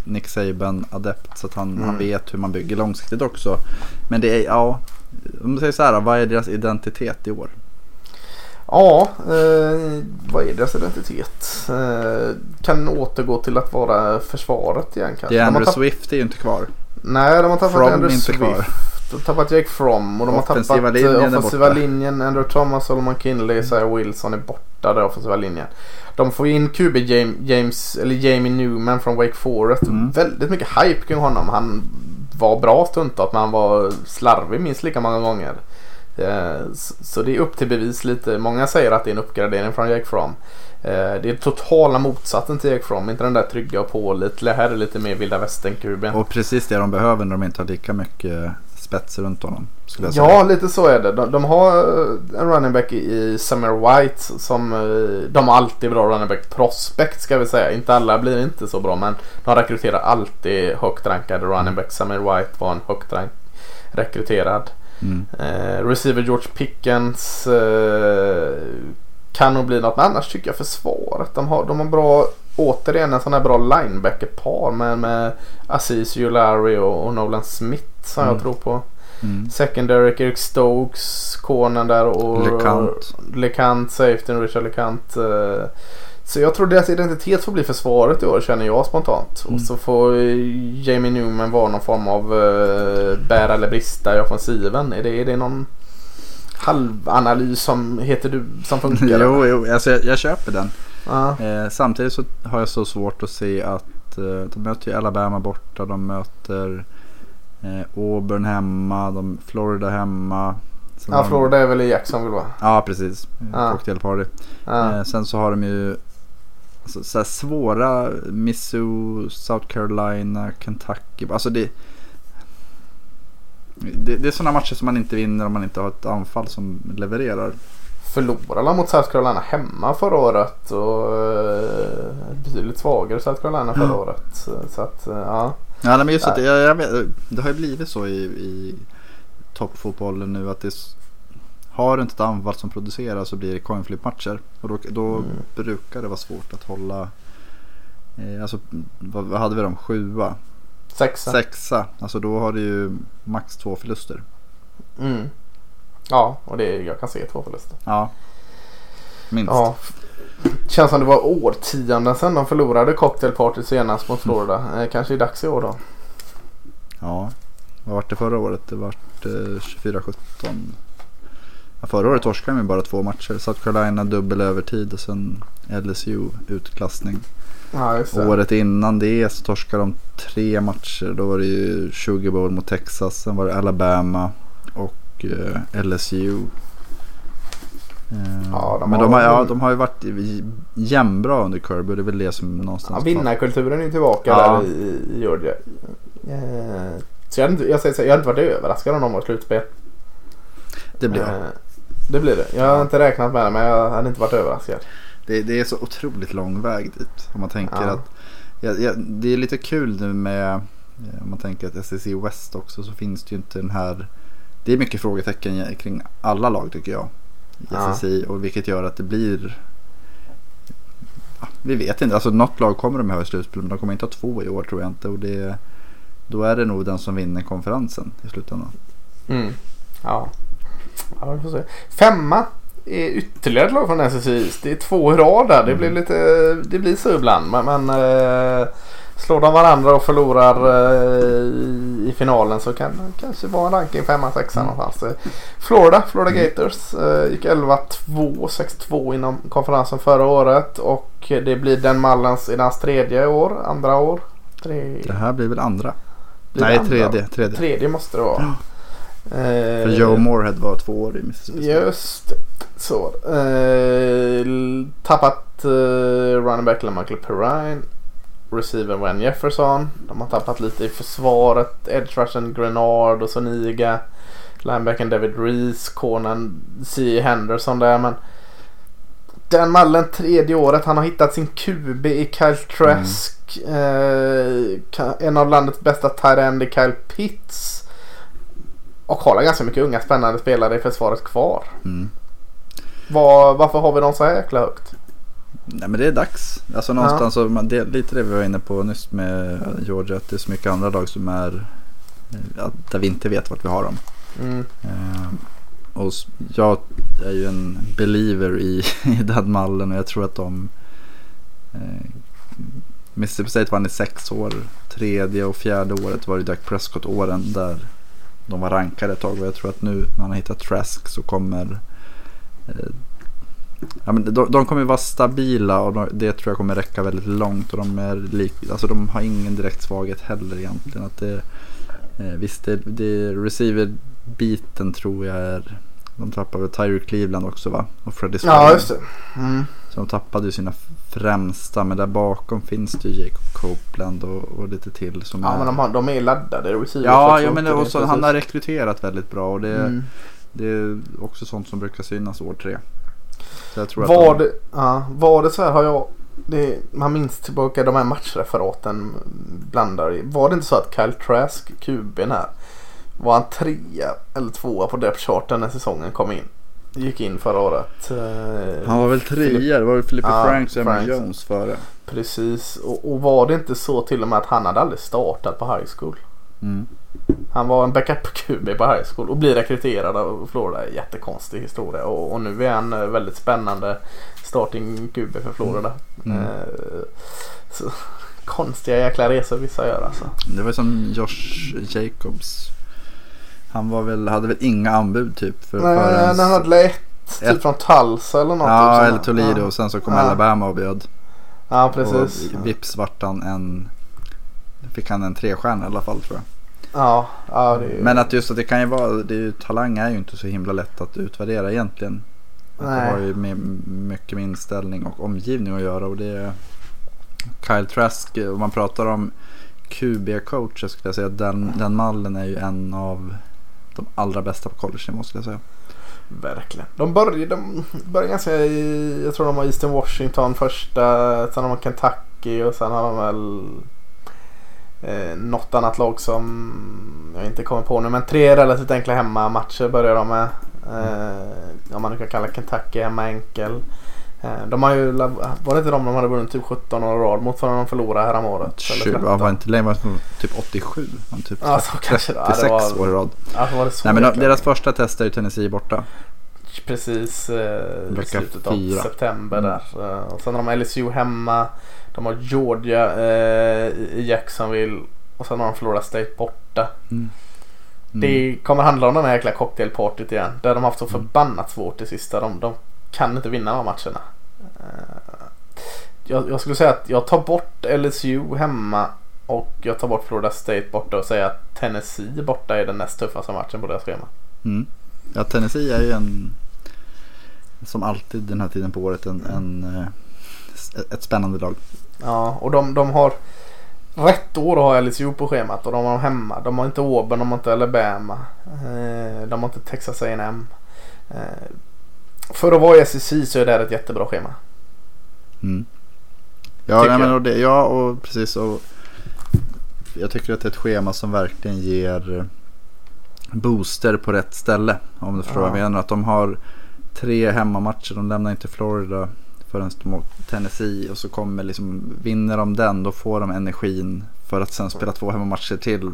Nick Saban adept så att han, Mm. han vet hur man bygger långsiktigt också. Men det är, ja, om man säger så här, vad är deras identitet i år? Ja, eh, vad är deras identitet? Eh, kan återgå till att vara försvaret igen kanske. Har Andrew Swift är ju inte kvar. Nej, de har tappat From Andrew inte Swift. kvar. De har tappat Jake From och de har Offensiva tappat linjen linjen offensiva linjen. Andrew Thomas, Solomon Kinley, Isaiah Wilson är borta där offensiva linjen. De får in QB James, James eller Jamie Newman från Wake Forest. Mm. Väldigt mycket hype kring honom. Han var bra stundtals men han var slarvig minst lika många gånger. Eh, Så det är upp till bevis lite. Många säger att det är en uppgradering från Jake From. Eh, Det är totala motsatsen till Jake From. Inte den där trygga och pålitliga. Här är lite mer vilda västern-QB. Och precis det de behöver när de inte har lika mycket spets runt honom. Ja, lite så är det. De, de har eh, en running back i, Summer White som de har alltid bra running back prospect ska vi säga. Inte alla blir inte så bra men de rekryterar alltid högt rankade running back. Summer White var en högt rank rekryterad. Mm. Eh, receiver George Pickens eh, kan nog bli något. Men annars tycker jag försvaret. De har, de har bra, återigen en sån här bra linebacker-par med, med Aziz Ujulari och, och Nolan Smith som Mm. jag tror på. Mm. Secondary Eric Stokes, cornern där och LeCount. LeCount, safety Richard LeCount. eh, Så jag tror deras identitet får bli försvaret i år känner jag spontant. Mm. Och så får eh, Jamie Newman vara någon form av uh, bära eller brista i offensiven. Är det, är det någon halvanalys som heter du som funkar? <laughs> Jo, jo alltså jag, jag köper den. Ja. Eh, samtidigt så har jag så svårt att se att eh, de möter ju Alabama borta, de möter eh, Auburn hemma, de, Florida hemma, Sen Ja, Florida är väl i Jacksonville va? Ja, precis. Ja. Cocktailparty. Ja. Eh, sen så har de ju alltså, så svåra Missouri, South Carolina, Kentucky. Alltså det, det, det är sådana matcher som man inte vinner om man inte har ett anfall som levererar. Förlorade mot South Carolina hemma förra året och eh, betydligt svagare South Carolina förra året. Så att eh, ja. Ja, men just att jag, jag vet, det har ju blivit så i, i toppfotbollen nu att det är, har du inte ett anfall som producerar så blir det coin flip matcher. Och då, då Mm. brukar det vara svårt att hålla. Eh, alltså vad, vad hade vi dem? Sjua? Sexa. Sexa. Alltså då har du ju max två förluster. Mm. Ja, och det jag kan se två förluster. Ja. Minst. Ja. Känns som det var årtionden sedan de förlorade Cocktail Party senast mot Florida. Eh, kanske är dags i år då. Ja. Vad var det förra året? Det var eh, 24-17. Ja, förra året torskade de ju bara två matcher. South Carolina dubbel övertid och sen LSU utklassning. Ja. Året innan det så torskade de tre matcher. Då var det ju Sugar Bowl mot Texas. Sen var det Alabama och eh, LSU. Eh, Ja, de men har- de har, ja, de har ju varit jämnbra under Kirby. Det är väl det som Ja, någonstans... vinnarkulturen är tillbaka Ja. där i, i Georgia. Eh, så jag, jag, säger så jag hade inte varit överraskad om de var slutspel. det blir jag. Det blir det. Jag har inte räknat med det men jag hade inte varit överraskad. Det, det är så otroligt lång väg dit. Om man tänker Ja. att ja, ja, det är lite kul nu med eh, om man tänker att SEC West också så finns det ju inte den här. Det är mycket frågetecken kring alla lag tycker jag. I Ja. SEC och vilket gör att det blir. Vi vet inte. Alltså något lag kommer de ha i slutspel men de kommer inte ha två i år tror jag inte. Och det, då är det nog den som vinner konferensen i slutändan. Mm. Ja. Ja, vi får se. Femma är ytterligare ett lag från SSI. Det är två i rad där. Det blir Mm. lite, det blir så ibland. Men, men eh, slår de varandra och förlorar eh, i, i finalen så kan det kanske vara en ranking femma, sexa Mm. någonstans. Florida, Florida Mm. Gators eh, gick 11-2, 6-2 inom konferensen förra året. Och det blir den mallens i deras tredje år, andra år. Tre, Det här blir väl andra. blir Nej andra? tredje. tredje. Tredje måste det vara. Eh, För Joe Moorhead var två år i Mississippi. Just. Så. Eh, tappat eh, running back LaMichael Perrine. Receiver Van Jefferson. De har tappat lite i försvaret. Edge rushen Grenard och Soniga. Linebacken David Reese. Cornen C. Henderson där. Men den mallen tredje året. Han har hittat sin QB i Kyle Trask. Eh, ka- en av landets bästa tight end i Kyle Pitts. Och har ganska mycket unga spännande spelare i försvaret kvar. Mm. Var, varför har vi dem så här jäkla högt? Nej men det är dags. Alltså någonstans så, man, det, lite det vi var inne på nyss med Georgia. Att det är så mycket andra lag som är ja, där vi inte vet vart vi har dem. Mm. Eh, och jag är ju en believer i, <laughs> i den mallen och jag tror att de eh, Mississippi State vann i sex år. Tredje och fjärde året var det Dak Prescott-åren där de var rankade ett tag. Och jag tror att nu när han har hittat Trask så kommer eh, ja, men de, de kommer vara stabila och de, det tror jag kommer räcka väldigt långt. Och de, är lik, alltså de har ingen direkt svaghet heller egentligen. Att det, eh, visst, det, det receiver-biten tror jag är de tappade Tyre Cleveland också va? Och Freddie Ja, Swain. just det. Mm. Så de tappade ju sina främsta. Men där bakom finns det ju Jacob Copeland och, och lite till. Som Ja, är... men de, har, de är laddade receivers Ja, ja men det är också, han har rekryterat väldigt bra. Och det, Mm. det är också sånt som brukar synas år tre. Så Var de, det, ja, var det så här har jag... Det, man minns tillbaka de här matchreferaten blandar. Var det inte så att Kyle Trask, QB'n här, var han trea eller tvåa på depth charten när säsongen kom in? Gick in förra året. Eh, han var väl trea. Det var väl Philipper Ja, Franks och Franks. Jones före. Precis. Och, och var det inte så till och med att han hade aldrig startat på high school? Mm. Han var en backup-QB på high school och blir rekryterad av Florida. Jättekonstig historia. Och, och nu är han eh, väldigt spännande starting QB för Florida. Mm. Eh, så, <laughs> konstiga jäkla resor vissa gör alltså. Det var som Josh Jacobs. Han var väl, hade väl inga anbud typ. För, Nej, förrän- när han hade ett, typ Ett- från Tulsa eller något. Ja, typ eller sånt. Toledo. Ja. Och sen så kom Ja. Alabama och bjöd. Ja, precis. Och vips vart han en... Fick han en trestjärna i alla fall tror jag. Ja, ja det är... Men att just att det kan ju vara, det är ju, talang är ju inte så himla lätt att utvärdera egentligen. Att det Nej. har ju med, mycket med inställning och omgivning att göra. Och det är Kyle Trask, om man pratar om QB-coacher skulle jag säga den, den mallen är ju en av de allra bästa på college-nivå skulle jag säga. Verkligen. De började, de började ganska i, jag tror de har Eastern Washington första, sen har de Kentucky och sen har de väl eh, något annat lag som jag inte kommer på nu. Men tre relativt enkla hemmamatcher börjar de med. Eh, om man nu kan kalla Kentucky hemma enkel. Eh, de har ju, var det inte de de hade vunnit typ 17 år rad mot förrän de förlorade häromåret? Eller 20, 13? ja, var inte längre, det typ 87? var det Typ Ja, så kanske det var. Ja, det 36 var- år i rad. Alltså var det så Nej men deras första test är ju Tennessee borta. Precis eh, i slutet av fyra. september Mm. där. Eh, och sen har de LSU hemma. De har Georgia eh, i Jacksonville. Och sen har de Florida State borta. Mm. Det kommer handla om den här jäkla cocktailpartyt igen. Där de har haft så Mm. förbannat svårt i sista. De, de kan inte vinna de matcherna. Eh, jag, jag skulle säga att jag tar bort LSU hemma. Och jag tar bort Florida State borta och säger att Tennessee borta är den näst tuffaste matchen på deras schema. Mm. Ja, Tennessee är ju en, som alltid den här tiden på året, en, en, eh, ett spännande lag. Ja, och de, de har rätt år att ha LSU på schemat och de har dem hemma. De har inte Auburn, de har inte Alabama. Eh, de har inte Texas A&M. Eh, för att vara i SEC så är det här ett jättebra schema. Mm. Ja, nej, men och det, ja, och precis. Och jag tycker att det är ett schema som verkligen ger booster på rätt ställe. Om du förstår Ja. vad jag menar. Att de har tre hemmamatcher. De lämnar inte Florida förrän de mot Tennessee. Och så kommer liksom, vinner de den då får de energin för att sen spela två hemmamatcher till.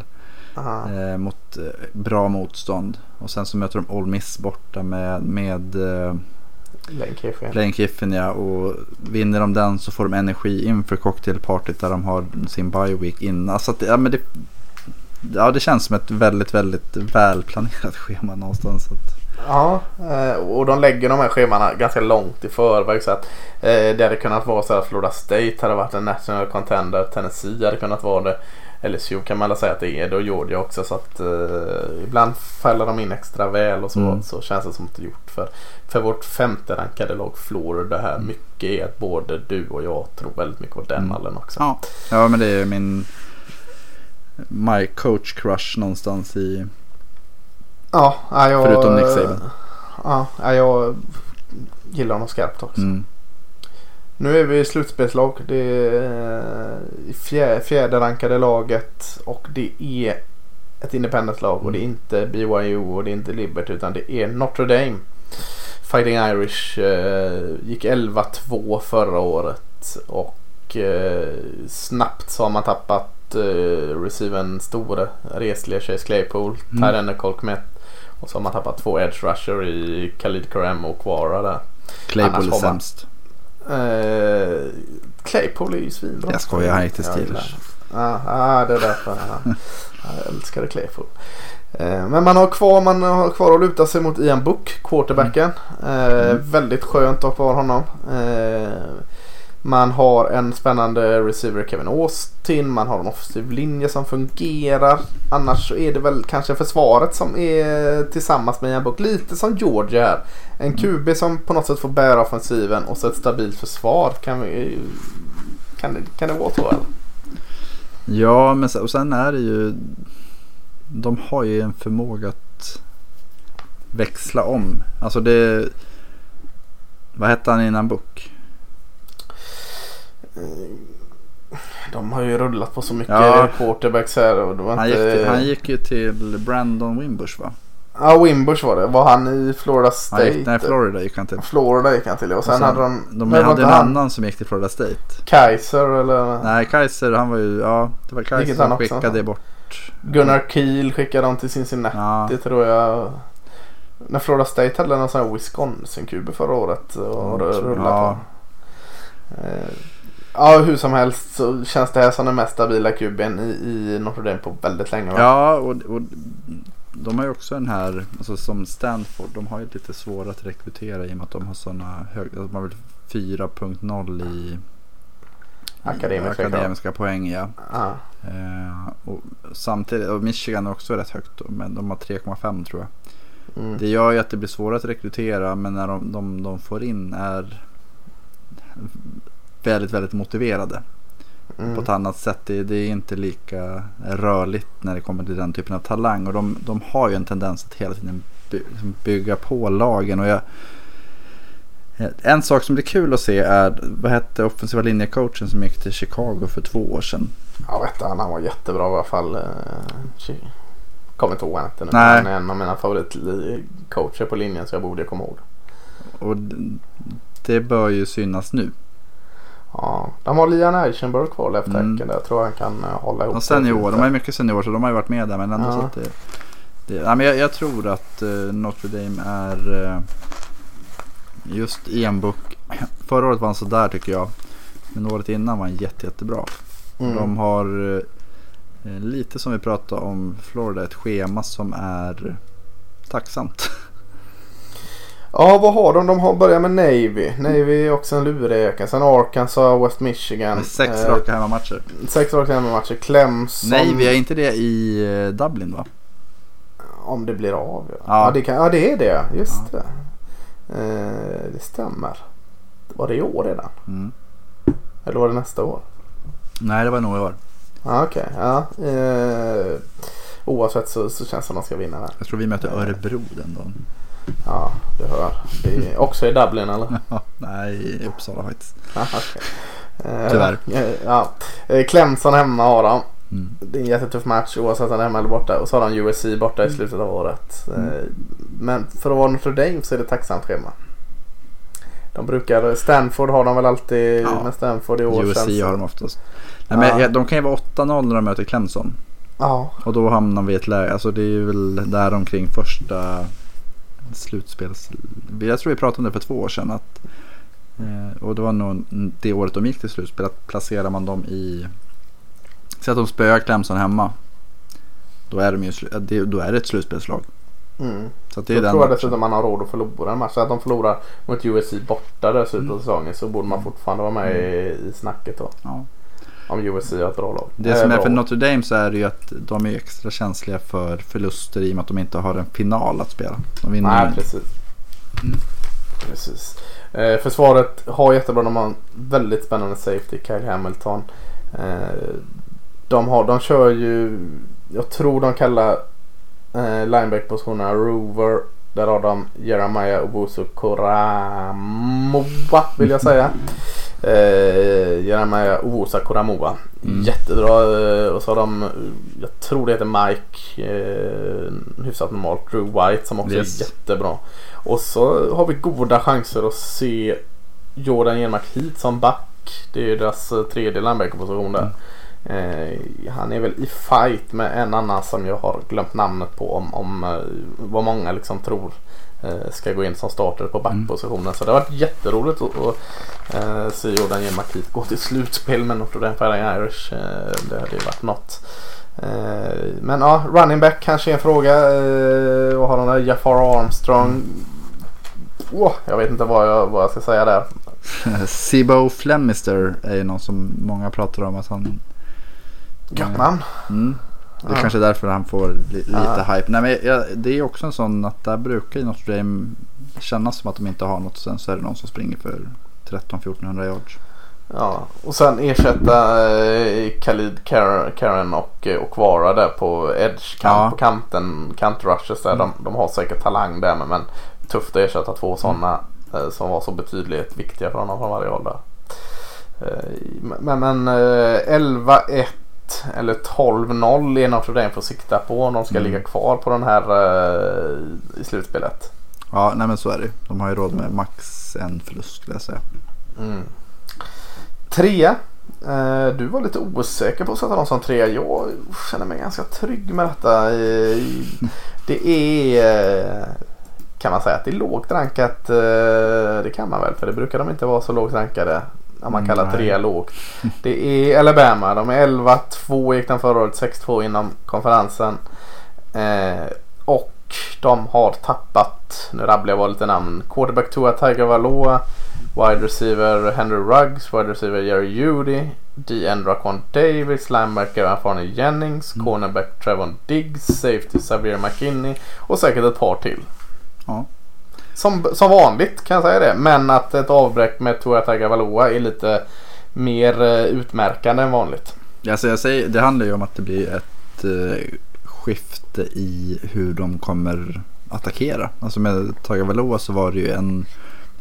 Eh, mot eh, bra motstånd. Och sen så möter de All Miss borta med, med eh, Lane Kiffin. Lane Kiffin ja. Och vinner de den så får de energi inför cocktailpartyt där de har sin bye week innan. Så att, ja, men det, ja, det känns som ett väldigt, väldigt välplanerat <laughs> schema någonstans. Ja, eh, och de lägger de här schemana ganska långt i förväg. Så att eh, det hade kunnat vara så att Florida State hade varit en national contender. Tennessee hade kunnat vara det. LSU kan man väl säga att det är det och Georgia också. Så att eh, ibland faller de in extra väl och så, Mm. så känns det som att det är gjort. För, för vårt femte rankade lag Florida här. Mycket är att både du och jag tror väldigt mycket på den Mm. mallen också. ja. ja, men det är min My coach crush någonstans i Ja, ja, jag, Förutom Nick Saban. Ja, ja, jag gillar honom skarpt också. mm, Nu är vi i slutspelslag. Det är eh, fjär, fjärde rankade laget och det är ett independent lag och det är inte BYU och det är inte Liberty utan det är Notre Dame. Fighting Irish eh, gick 11-2 förra året och eh, snabbt så har man tappat eh, receiven store resliga Chase Claypool, Mm. mm. Tyrene Colkmet och så har man tappat två edge rusher i Khalid Karem och Quara där. Claypool är sämst. Eh, Claypool är ju svinbra. Jag skojar, han gick till Steelers. Ja, ah, det är därför. Ja. Ja, Jag älskade Claypool. Eh, Men man har kvar, man har kvar att luta sig mot Ian Book, quarterbacken. Eh, Mm. Väldigt skönt att ha kvar honom. Eh, Man har en spännande receiver Kevin Austin. Man har en offensiv linje som fungerar. Annars så är det väl kanske försvaret som är tillsammans med Book. Lite som Georgia här. En QB som på något sätt får bära offensiven och så ett stabilt försvar. Kan, vi, kan, det, kan det vara så eller? Ja, men sen, och sen är det ju... De har ju en förmåga att växla om. Alltså det... Vad hette han innan Book? De har ju rullat på så mycket Ja. quarterbacks här. Och det var Han inte... gick, till, han gick ju till Brandon Wimbush va? Ja, Wimbush var det. Var han i Florida Han State? gick, nej, Florida gick han till. Florida gick han till och sen, Och sen- hade de... De var hade en han annan som gick till Florida State. Kaiser eller? Nej, Kaiser han var ju, ja det var Kaiser Vilket som också skickade sa. bort. Gunnar Kiel skickade dem till Cincinnati Ja, tror jag. När Florida State hade någon sån här Wisconsin-QB förra året. Och Mm, rullade ja. på. Eh, Ja, hur som helst så känns det här som den mest stabila kuben i, i Notre Dame på väldigt länge. Va? ja och, och de har ju också den här, alltså som Stanford, de har ju lite svårare att rekrytera i och med att de har sådana höga, de har väl 4.0 i Akademiska akademiska poäng ja. Ja. Eh, och samtidigt, och Michigan är också rätt högt men de har 3,5 tror jag. Mm. Det gör ju att det blir svårare att rekrytera men när de, de, de får in är väldigt, väldigt motiverade. Mm. På ett annat sätt. Det, det är inte lika rörligt när det kommer till den typen av talang. Och de, de har ju en tendens att hela tiden by, liksom bygga på lagen. Och jag, en sak som blir kul att se är, vad hette offensiva linjecoachen som gick till Chicago för två år sedan? Jag vet inte, han var jättebra i alla fall. eh, Kommer inte ihåg vad han hette nu. Nej. Han är en av mina favoritcoacher på linjen så jag borde komma ihåg. Och det bör ju synas nu. Ja, de har Lian Eichenberg kvar left Mm. där. Jag tror han kan eh, hålla ihop seniorer, lite. de har ju mycket seniorer så de har ju varit med där men ändå Ja. så att det, det ja, men jag, jag tror att eh, Notre Dame är eh, just enbok. <clears throat> Förra året var han sådär tycker jag. Men året innan var han jätte, jättebra. Mm. De har eh, lite som vi pratade om Florida ett schema som är tacksamt. <laughs> Ja, vad har de? De har börjat med Navy. Navy är också en lurräka. Sen Arkansas, West Michigan. Sex Eh, raka hemmamatcher. Sex raka hemmamatcher. Clemson. Vi är inte det i eh, Dublin va? Om det blir av ja. Ja. Ja, det, kan, ja det är det. Just Ja. det. Eh, det stämmer. Var det i år redan? Mm. Eller var det nästa år? Nej, det var nog i år. Ja, okej. Ja. Eh, oavsett så, så känns det som att de ska vinna där. Jag tror vi möter Örebro den dagen. Ja, du hör. Det är också i Dublin eller? <laughs> Nej, i Uppsala faktiskt. Okej. Eh, Tyvärr. eh, Ja. Eh, Clemson hemma har de. Mm. Det är en jättetuff match oavsett om de är hemma eller borta. Och så har de USC borta i slutet av året. Mm. Men för att vara Notre Dame så är det tacksamt schema. De brukar, Stanford har de väl alltid, Ja. med Stanford i år USC känns- har de oftast. Nej, men Ja. de kan ju vara 8-0 när de möter Clemson. Ja, Och då hamnar vi i ett läge, alltså det är väl där omkring första slutspels... Jag tror vi pratade om det för två år sedan. Att, eh, och det var nog det året de gick till slutspel. Att placerar man dem i... Säg att de spöar Clemson hemma. Då är, de ju, då är det ett slutspelslag. mm. Så att det är den tror jag dessutom man har råd att förlora en match. Så att de förlorar mot USC borta slutet av säsongen så borde man fortfarande vara med i, i snacket då. Ja. Om USC har ett bra lag. Det som är bra för. Notre Dame så är det ju att de är extra känsliga för förluster i och med att de inte har en final att spela. De vinner Nej, precis. Mm. precis. Eh, försvaret har jättebra. De har en väldigt spännande safety, Kyle Hamilton. Eh, de, har, de kör ju, jag tror de kallar eh, lineback-positionerna Rover. Där har de Jeremiah Obusu Koramoa vill jag säga. Eh, Jeremiah Obusa Koramoa. Mm. Jättebra. eh, Och så har de, jag tror det heter Mike, eh, hyfsat normalt, Drew White som också Yes. är jättebra. Och så har vi goda chanser att se Jordan Jermark hit som back. Det är ju deras eh, tredje linebacker-position där. Eh, han är väl i fight med en annan som jag har glömt namnet på om, om eh, vad många liksom tror ska gå in som starter på backpositionen. Så det har varit jätteroligt att, eh, se Jordan Jermark hit gå till slutspel med Notre Dame Fighting Irish. Eh, det hade ju varit något. Eh, men ja, running back kanske är en fråga. Eh, vad har de där? Jafar Armstrong. Åh, jag vet inte vad jag, vad jag ska säga där. <laughs> Sibo Flemister är ju någon som många pratar om att han... Gött namn. Mm. Det är kanske därför han får li, lite hype. Nej, men jag, det är också en sån att där brukar ju Notre Dame kännas som att de inte har något. Sen så är det någon som springer för 13-1400 yards. Ja, och sen ersätta eh, Khalid Karen, och eh, Okwara där på edge kant, Ja. på kanten, kantrushes där. De, de har säkert talang där men, men tufft att ersätta två sådana eh, som var så betydligt viktiga för honom från varje håll där. Eh, men men eh, 11-1 eller 12-0 är Notre Dame får sikta på om de ska Mm. ligga kvar på den här eh, i slutspelet. Ja, nej men så är det De har ju råd med max en förlust skulle jag säga. Mm. Trea. Eh, du var lite osäker på att sätta dem som trea. Jag känner mig ganska trygg med detta. Eh, det är kan man säga att det är lågt rankat. Det kan man väl för det brukar de inte vara så lågt rankade. När man kallar Nej. trea lågt. Det är Alabama. De är 11-2 gick den förra året. 6-2 inom konferensen. Eh, och de har tappat, nu rabblar jag bara lite namn. Quarterback Tua Tiger Valoa. Wide receiver Henry Ruggs, wide receiver Jerry Judy, D. Raquan Davis, linebacker Anthony Jennings, Mm. cornerback Trevon Diggs, safety Xavier McKinney och säkert ett par till. Ja. Som, som vanligt kan jag säga det. Men att ett avbräck med Tua Tagovailoa är lite mer eh, utmärkande än vanligt. Alltså jag säger, det handlar ju om att det blir ett eh, skifte i hur de kommer attackera. Alltså med Tagovailoa så var det ju en,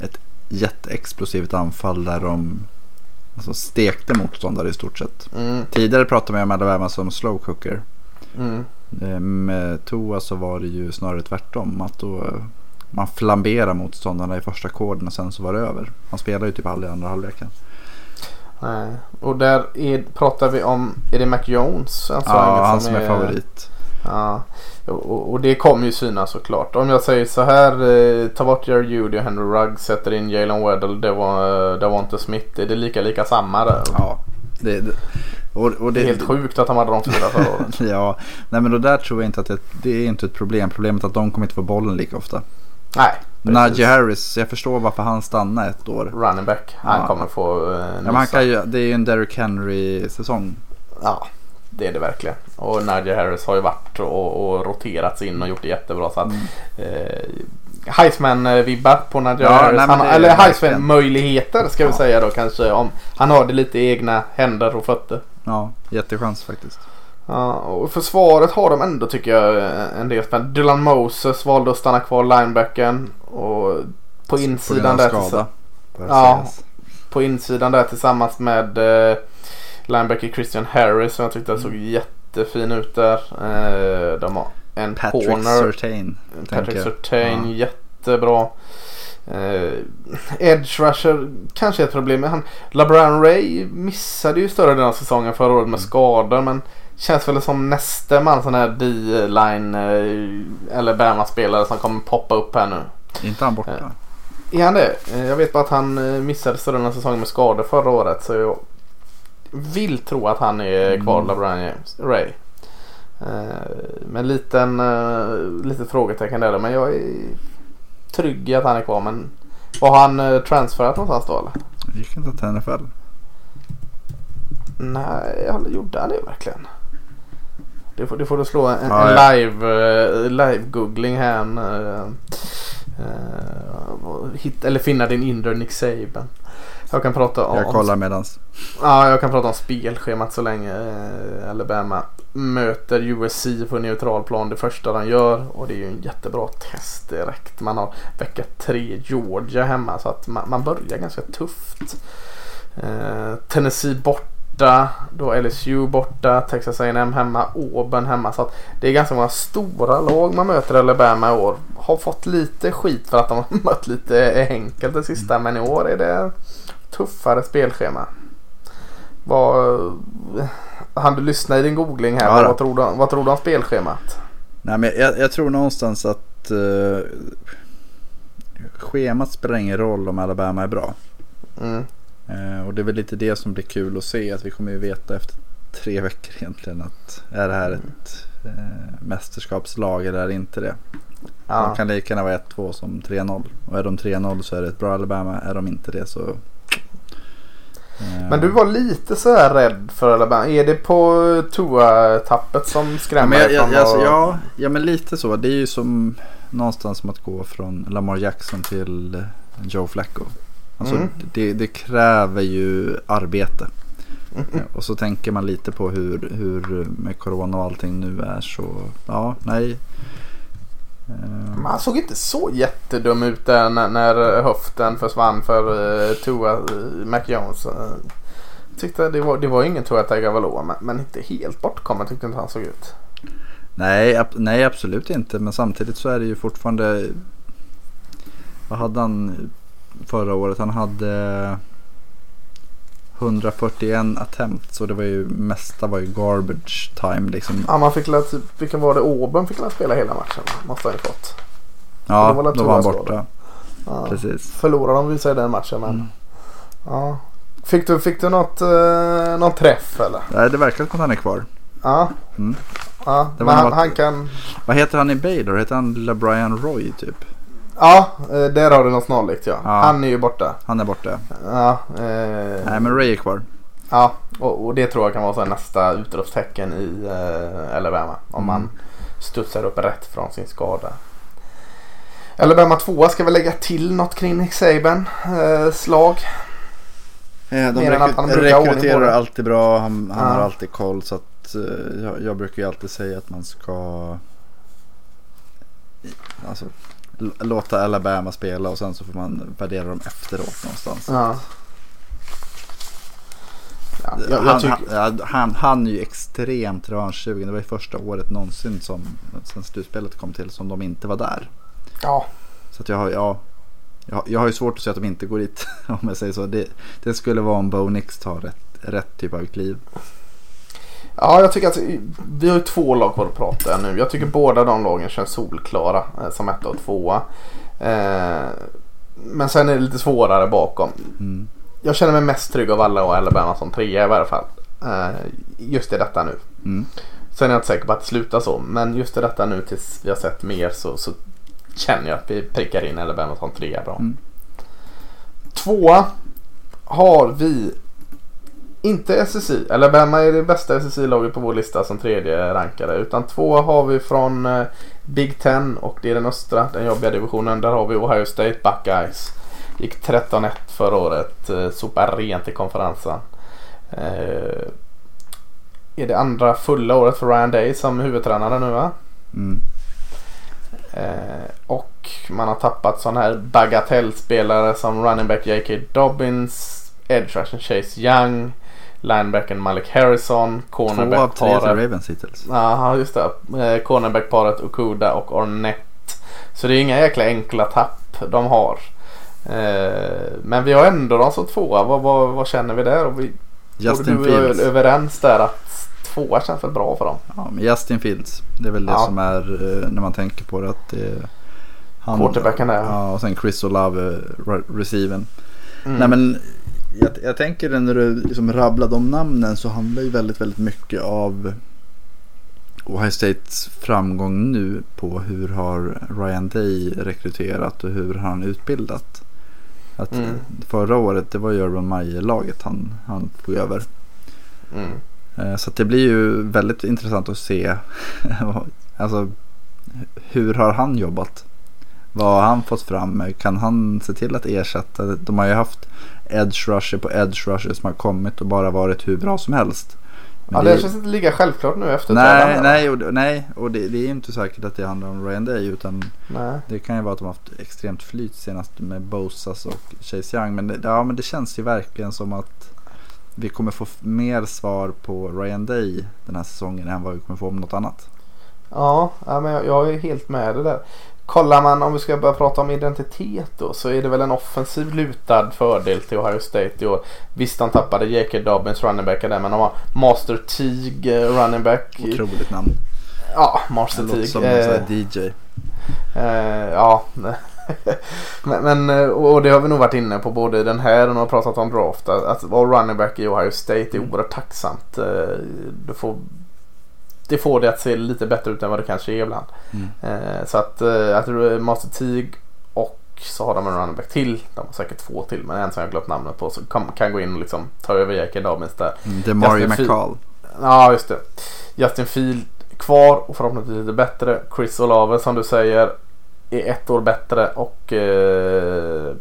ett jätteexplosivt anfall där de alltså stekte motståndare i stort sett. Mm, Tidigare pratade man om Alabama som slow cooker. mm, Eh, Med Toa så var det ju snarare tvärtom. Att då man flamberar motståndarna i första koden och sen så var det över. Han spelar ju typ aldrig andra halvleken. nej. Och där är, pratar vi om, är det Mac Jones? Alltså Ja, han som är favorit. Ja, och, och det kommer ju synas såklart. Om jag säger så här, eh, ta bort Jerry Judy och Henry Ruggs, sätter in Jalen Weddle, det var, eh, det var inte Smith. Är det lika lika samma där? Ja, det, det, och, och Det är helt sjukt att de hade de fyra förra året. <laughs> Ja, nej men då där tror jag inte att det, det är inte ett problem. Problemet är att de kommer inte få bollen lika ofta. Nej. Najee Harris, jag förstår varför han stannar ett år. Running back. Han Ja. kommer få uh, Ja, han kan ju, det är ju en Derrick Henry-säsong. Ja, det är det verkligen. Och Najee Harris har ju varit och, och roterats in och gjort det jättebra. Så att, Mm. eh, Heisman-vibbar på Najee Ja, Harris. nej, Han, eller. Heisman-möjligheter ska vi Ja. säga då kanske. Om han har det lite i egna händer och fötter. Ja, jättechans faktiskt. Ja, och försvaret har de ändå tycker jag eh, en del spänn. Dylan Moses valde att stanna kvar linebacken. Och på insidan, På där, skada. Ja. på insidan där tillsammans med eh, linebacker Christian Harris som jag tyckte såg jättefin ut där. Eh, de har en Patrick corner. Surtain. Patrick. Surtain, Ja. jättebra. Eh, edge rusher kanske är ett problem. Han, LeBron Ray missade ju större delen av säsongen förra året med Mm. skador. Men känns väl som nästa man sån här D-line eh, eller Bama-spelare som kommer poppa upp här nu. Inte han borta? Ja. Är han det? Eh, Jag vet bara att han eh, missade större delen av säsongen med skador förra året. Så jag vill tro att han är kvar, Mm. LeBron James, Ray. Eh, Men liten, eh, litet frågetecken där. Men jag är trygg i att han är kvar. Men har han eh, transferat någonstans då eller? Gick inte till NFL? Nej, gjorde han det verkligen? Det får, det får du slå en, Ja, en live, eh, live-googling här. eh, eh, hit, eller finna din inre Nick Saban. Jag kan prata om, Jag kollar medans. Ja, jag kan prata om spelschemat så länge eh, Alabama möter USC på neutral plan det första de gör. Och det är ju en jättebra test direkt. Man har vecka tre Georgia hemma så att man, man börjar ganska tufft. Tennessee borta, då LSU borta, Texas A&M hemma, Auburn hemma. Så det är ganska många stora lag man möter Alabama i år. Har fått lite skit för att de har <laughs> mött lite enkelt det sista men i år är det tuffare spelschema. Vad, han du lyssna i din googling här. Ja vad, tror du, vad tror du om spelschemat? Nej, men jag, jag tror någonstans att uh, schemat spelar ingen roll om Alabama är bra. Mm. Eh, och det är väl lite det som blir kul att se. Att vi kommer ju veta efter tre <laughs> veckor egentligen att är det här ett eh, mästerskapslag eller är det inte det. Ja. De kan lika gärna vara 1-2 som 3-0. Och är de 3-0 så är det ett bra Alabama. Är de inte det så... eh, Men du var lite så här rädd för Alabama. Är det på Tua-tappet som Ja skrämmer jag, dig alltså, att- ja, ja men lite så. Det är ju som någonstans som att gå från Lamar Jackson till Joe Flacco. Alltså, Mm. det, det kräver ju arbete. Mm. Ja, Och så tänker man lite på hur, hur med corona och allting nu är så ja, nej. Eh, Men han såg inte så jättedum ut där när, när höften försvann för uh, Tua uh, McJones. Uh, tyckte det var, det var ingen Tua Tagovailoa men, men inte helt bortkommen tyckte inte han såg ut. Nej, ab- nej, absolut inte. Men samtidigt så är det ju fortfarande. Vad hade han förra året? Han hade 141 attempts och det var ju mesta var ju garbage time liksom. Ja, man fick typ, vilken var det? Auburn fick la spela hela matchen. Måste han ju fått. Ja, var då var han borta. Ja. Precis. Förlorade de visar den matchen men. Mm. Ja. Fick du, fick du något, uh, någon träff eller? Nej, det verkar som att han är kvar. Ja. Mm. ja. Men han, något- han kan. Vad heter han i Baylor? Heter han LeBrian Roy typ? Ja, eh, där har du något snarlikt ja. Ja. Han är ju borta. Han är borta. Ja, eh, Nej men Ray är kvar. ja och, och det tror jag kan vara så nästa utropstecken i eh, Alabama. Om Mm. man studsar upp rätt från sin skada. Alabama 2 ska vi lägga till något kring Nick Saban eh, slag. Eh, De rekry- rekryterar alltid bra. Han, han Ja. har alltid koll. Så att, eh, jag, jag brukar ju alltid säga att man ska alltså, låta Alabama spela och sen så får man värdera dem efteråt någonstans. Ja. Ja, jag, jag han, tycker, han, han, han är ju extremt revanschsugen. Det var ju första året någonsin som sen slutspelet kom till som de inte var där. ja, Så att jag har, ja, jag, jag har ju svårt att säga att de inte går dit <laughs> om jag säger så. Det, det skulle vara om Bo Nix tar rätt, rätt typ av kliv. Ja, jag tycker att vi har ju två lag kvar att prata nu. Jag tycker båda de lagen känns solklara eh, som etta och tvåa. Eh, men sen är det lite svårare bakom. Mm. Jag känner mig mest trygg av alla och Alabama som trea i varje fall. Eh, just i detta nu. Mm. Sen är jag inte säker på att det slutar så. Men just i detta nu tills vi har sett mer så, så känner jag att vi prickar in Alabama som trea bra. Mm. Tvåa har vi inte SSI. Alabama är det bästa SSI-laget på vår lista som tredje rankade. Utan tvåa har vi från eh, Big Ten och det är den östra, den jobbiga divisionen. Där har vi Ohio State Buckeyes. Gick 13-1 förra året. Eh, sopar rent i konferensen. Eh, är det andra fulla året för Ryan Day som huvudtränare nu va? Mm. Eh, och man har tappat sådana här bagatellspelare som running back J.K. Dobbins, edge rushen Chase Young, linebacken Malik Harrison, Två av tre till. Ravens hittills. Ja, just det. Eh, cornerback-paret Okuda och Ornette. Så det är inga jäkla enkla tapp de har. Eh, men vi har ändå dem som tvåa. Vad, vad, vad känner vi där? Och vi, Justin du är överens där att tvåa känns väl bra för dem. Ja, men Justin Fields. Det är väl det Ja. som är eh, när man tänker på det. Att det han, Quarterbacken där. Ja, och sen Chris Olave, re- receiven. Mm. Nej men jag, jag tänker när du liksom rabblar de namnen så handlar ju väldigt, väldigt mycket av Ohio States framgång nu på hur har Ryan Day rekryterat och hur har han utbildat. Att Mm. Förra året det var ju Urban Meyer-laget han, han tog över. Mm. Eh, Så det blir ju väldigt intressant att se <laughs> alltså, hur har han jobbat? Vad har han fått fram? Kan han se till att ersätta? De har ju haft edge rusher på edge rusher som har kommit och bara varit hur bra som helst. Men Ja, det känns inte lika självklart nu efter nej, nej, och, nej, och det, det är inte säkert att det handlar om Ryan Day utan nej. det kan ju vara att de har haft extremt flyt senast med Bosas och Chase Young. Men det, ja, men det känns ju verkligen som att vi kommer få mer svar på Ryan Day den här säsongen än vad vi kommer få om något annat. Ja, ja, men jag, jag är helt med det där. Kollar man om vi ska börja prata om identitet då så är det väl en offensiv lutad fördel till Ohio State i år. Visst de tappade J.K. Dobbins running back där men de har Master Teague eh, running back. Otroligt namn. Ja, Master låter Teague. som en sån Eh, här DJ. eh, ja. <laughs> men, men eh, och det har vi nog varit inne på både i den här och har pratat om draft. Att att vara running back i Ohio State är Mm. oerhört tacksamt. Du får, det får det att se lite bättre ut än vad det kanske är ibland. Mm. Eh, så att eh, jag tror är Master Teague och så har de en running back till. De har säkert två till men en som jag glömt namnet på. Så kan, gå in och liksom ta över J.K. Dobbins där. Mm, Det är Mario McCall. Ja just det. Justin Field kvar och förhoppningsvis lite bättre. Chris Olave som du säger är ett år bättre och eh,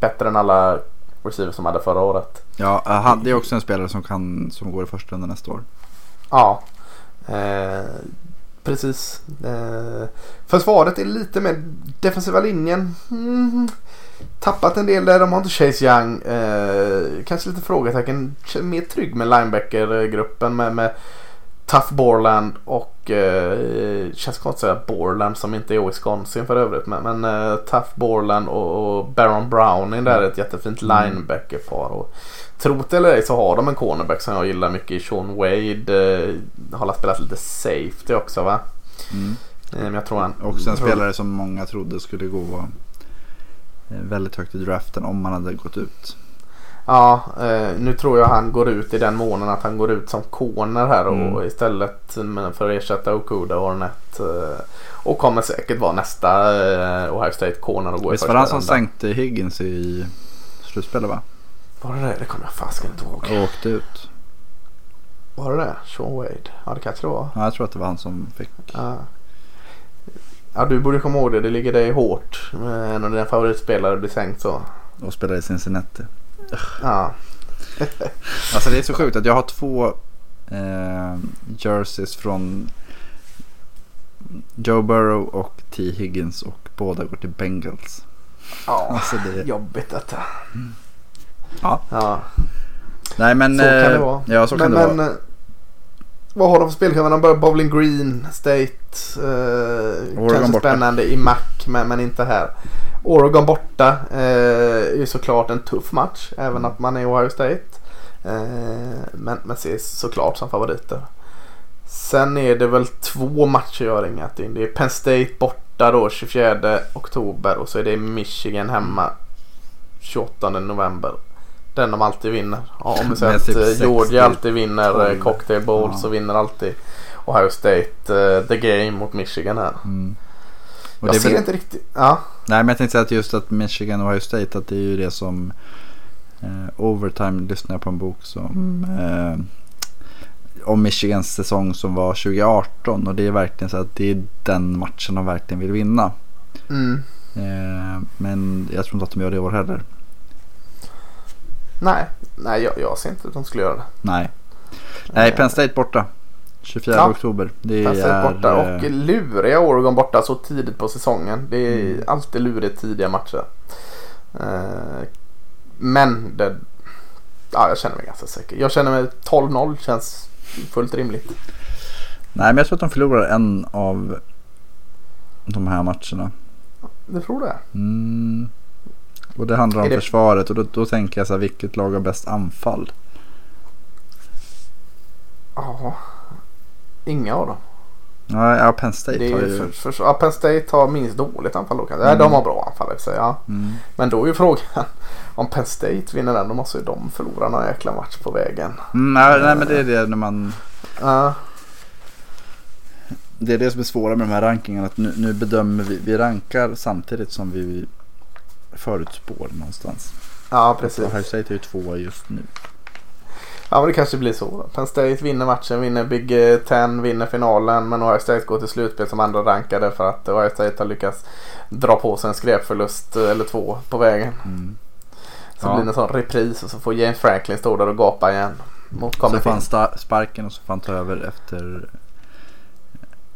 bättre än alla receivers som hade förra året. Ja, eh, han, det är också en spelare som, kan, som går i första rundan nästa år. Ja, eh, precis. Eh, försvaret är lite mer defensiva linjen. Mm, tappat en del där. De har inte Chase Young. Eh, kanske lite frågetecken. Mer trygg med linebackergruppen med, med Tough Borland och eh, känns konstigt att säga Borland som inte är Wisconsin för övrigt. Men, men eh, Tough Borland och, och Baron Browning där är ett jättefint Mm. linebackerpar. Och, Trot eller ej så har de en cornerback som jag gillar mycket. Sean Wade. Eh, har spelat lite safety också va? Mm. Eh, Men jag tror han... Också en tror- spelare som många trodde skulle gå eh, väldigt högt i draften om man hade gått ut. Ja, eh, nu tror jag han går ut i den månaden att han går ut som corner här och Mm. istället för att ersätta Okuda och Ornett. Eh, och kommer säkert vara nästa eh, Ohio State corner och gå Visst i var första det han som sänkte Higgins i slutspelet va? Var det det? Det kommer jag fasiken inte ihåg. Och åkte ut. Var det det? Sean Wade? Ja det kanske det var. Ja, jag tror att det var han som fick. Ja. ja du borde komma ihåg det. Det ligger dig hårt. En av dina favoritspelare blir sänkt så. Och spelade i Cincinnati. Ja. <laughs> <laughs> Alltså det är så sjukt att jag har två eh, jerseys från Joe Burrow och T. Higgins och båda går till Bengals. Ja. Alltså det, Jobbigt detta. Ja. Ja. nej men. Så kan det eh, vara. Ja så men, kan det men, vara. eh, Vad har de för spelschema? De börjar Bowling Green State. Eh, Oregon kanske borta. spännande i Mac men, men inte här. Oregon borta eh, är ju såklart en tuff match. Även att man är Ohio State. Eh, men, men ses såklart som favoriter. Sen är det väl två matcher jag har ringat in. Det är Penn State borta då 24 oktober och så är det Michigan hemma 28 november. Den de alltid vinner. Ja, om vi säger att typ eh, 60, Georgia alltid vinner eh, 12. Cocktail Bowl Ja. så vinner alltid Ohio State eh, the game mot Michigan här. Mm. Och Jag ser väl, inte riktigt. Ja. Nej men jag tänkte säga att just att Michigan och Ohio State att det är ju det som eh, Overtime lyssnade jag på en bok som eh, om Michigans säsong som var 2018 och det är verkligen så att det är den matchen de verkligen vill vinna. Mm. Eh, men jag tror inte att de gör det i år heller. Nej, nej jag, jag ser inte att de skulle göra det. Nej. Nej, Penn State borta. 24 Ja. oktober. Det Penn State är... borta och eh, luriga Oregon borta så tidigt på säsongen. Det är Mm. alltid lurigt tidiga matcher. Eh, men det, ja, jag känner mig ganska säker. Jag känner mig 12-0 känns fullt rimligt. Nej, men jag tror att de förlorar en av de här matcherna. Du tror det? Mm. Och det handlar om det- försvaret och då, då tänker jag så här, vilket lag har bäst anfall? Ja. Inga av dem. Ja, ja Penn State Det har ju för, för, ja, Penn State har minst dåligt anfall då. Nej, Mm. de har bra anfall i sig. Ja. Mm. Men då är ju frågan. <laughs> Om Penn State vinner den då måste ju de förlora någon jäkla match på vägen. Mm, nej, nej, men det är det när man... Ja. Det är det som är svåra med de här rankingarna. Att nu, nu bedömer vi, vi rankar samtidigt som vi förutspår någonstans. ja, precis. Ohio State är ju tvåa just nu. Ja men det kanske blir så. Penn State vinner matchen, vinner Big eh, Ten, vinner finalen. Men Ohio State går till slutspel som andra rankade för att Ohio State har lyckats dra på sig en skräpförlust eh, eller två på vägen. Mm. Så Ja. blir det en sån repris och så får James Franklin stå där och gapa igen. Mot Så får han sparken och så får han ta över efter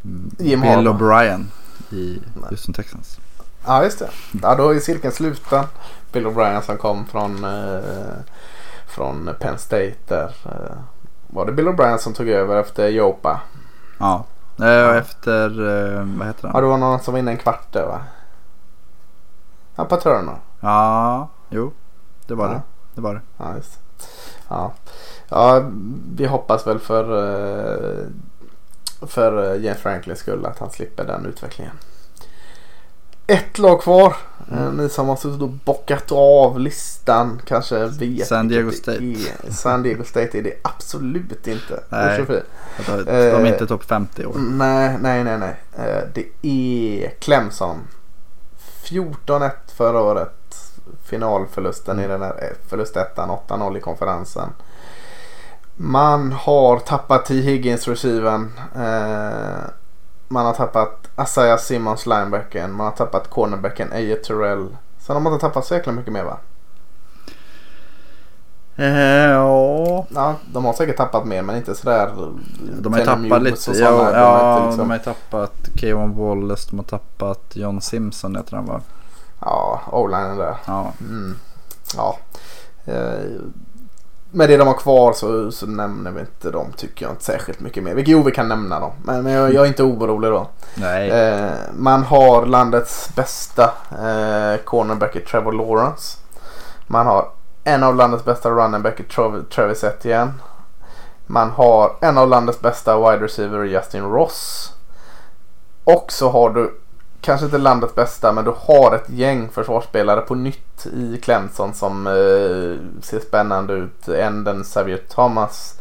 mm, Jim Bill. O'Brien i. Houston Texans. Ja just det. Ja då är cirkeln sluten. Bill O'Brien som kom från, eh, från Penn State där. Eh, var det Bill O'Brien som tog över efter Jopa? Ja, eh, efter, eh, vad heter Ja han? det var någon som var inne en kvart där va? Ja Paterno. Ja, jo, det var Ja. det. Det var det. Ja, just det. ja. ja, vi hoppas väl för, eh, för eh, James Franklins skull att han slipper den utvecklingen. Ett lag kvar. Mm. Ni som har och bockat av listan kanske vet. San Diego State. Är. San Diego State är det absolut inte. Nej. De, är inte topp 50 i år. Nej, nej, nej, nej. Eh, Det är Clemson. 14-1 förra året. Finalförlusten i den här eh, förlustettan 8-0 i konferensen. Man har tappat T. Higgins receiven. Eh, Man har tappat Asaya Simmons linebacken. Man har tappat cornerbacken Eje Terrell. Sen har man inte tappat så jäkla mycket mer va? Eh, ja, Ja, de har säkert tappat mer men inte sådär. de har tappat lite. Ja. De har ja inte liksom- de har ju tappat Kevin Wallace, de har tappat John Simpson heter han va? Ja, o-linen där. Ja. Mm. Ja. Eh, med det de har kvar så, så nämner vi inte dem tycker jag inte särskilt mycket mer. Jo vi kan nämna dem. Men, men jag, jag är inte orolig då. Nej. Eh, man har landets bästa eh, cornerback i Trevor Lawrence. Man har en av landets bästa running back i Trav- Travis Etienne. Man har en av landets bästa wide receiver i Justin Ross. Och så har du kanske inte landets bästa men du har ett gäng försvarsspelare på nytt i Clemson som eh, ser spännande ut. En den Xavier Thomas.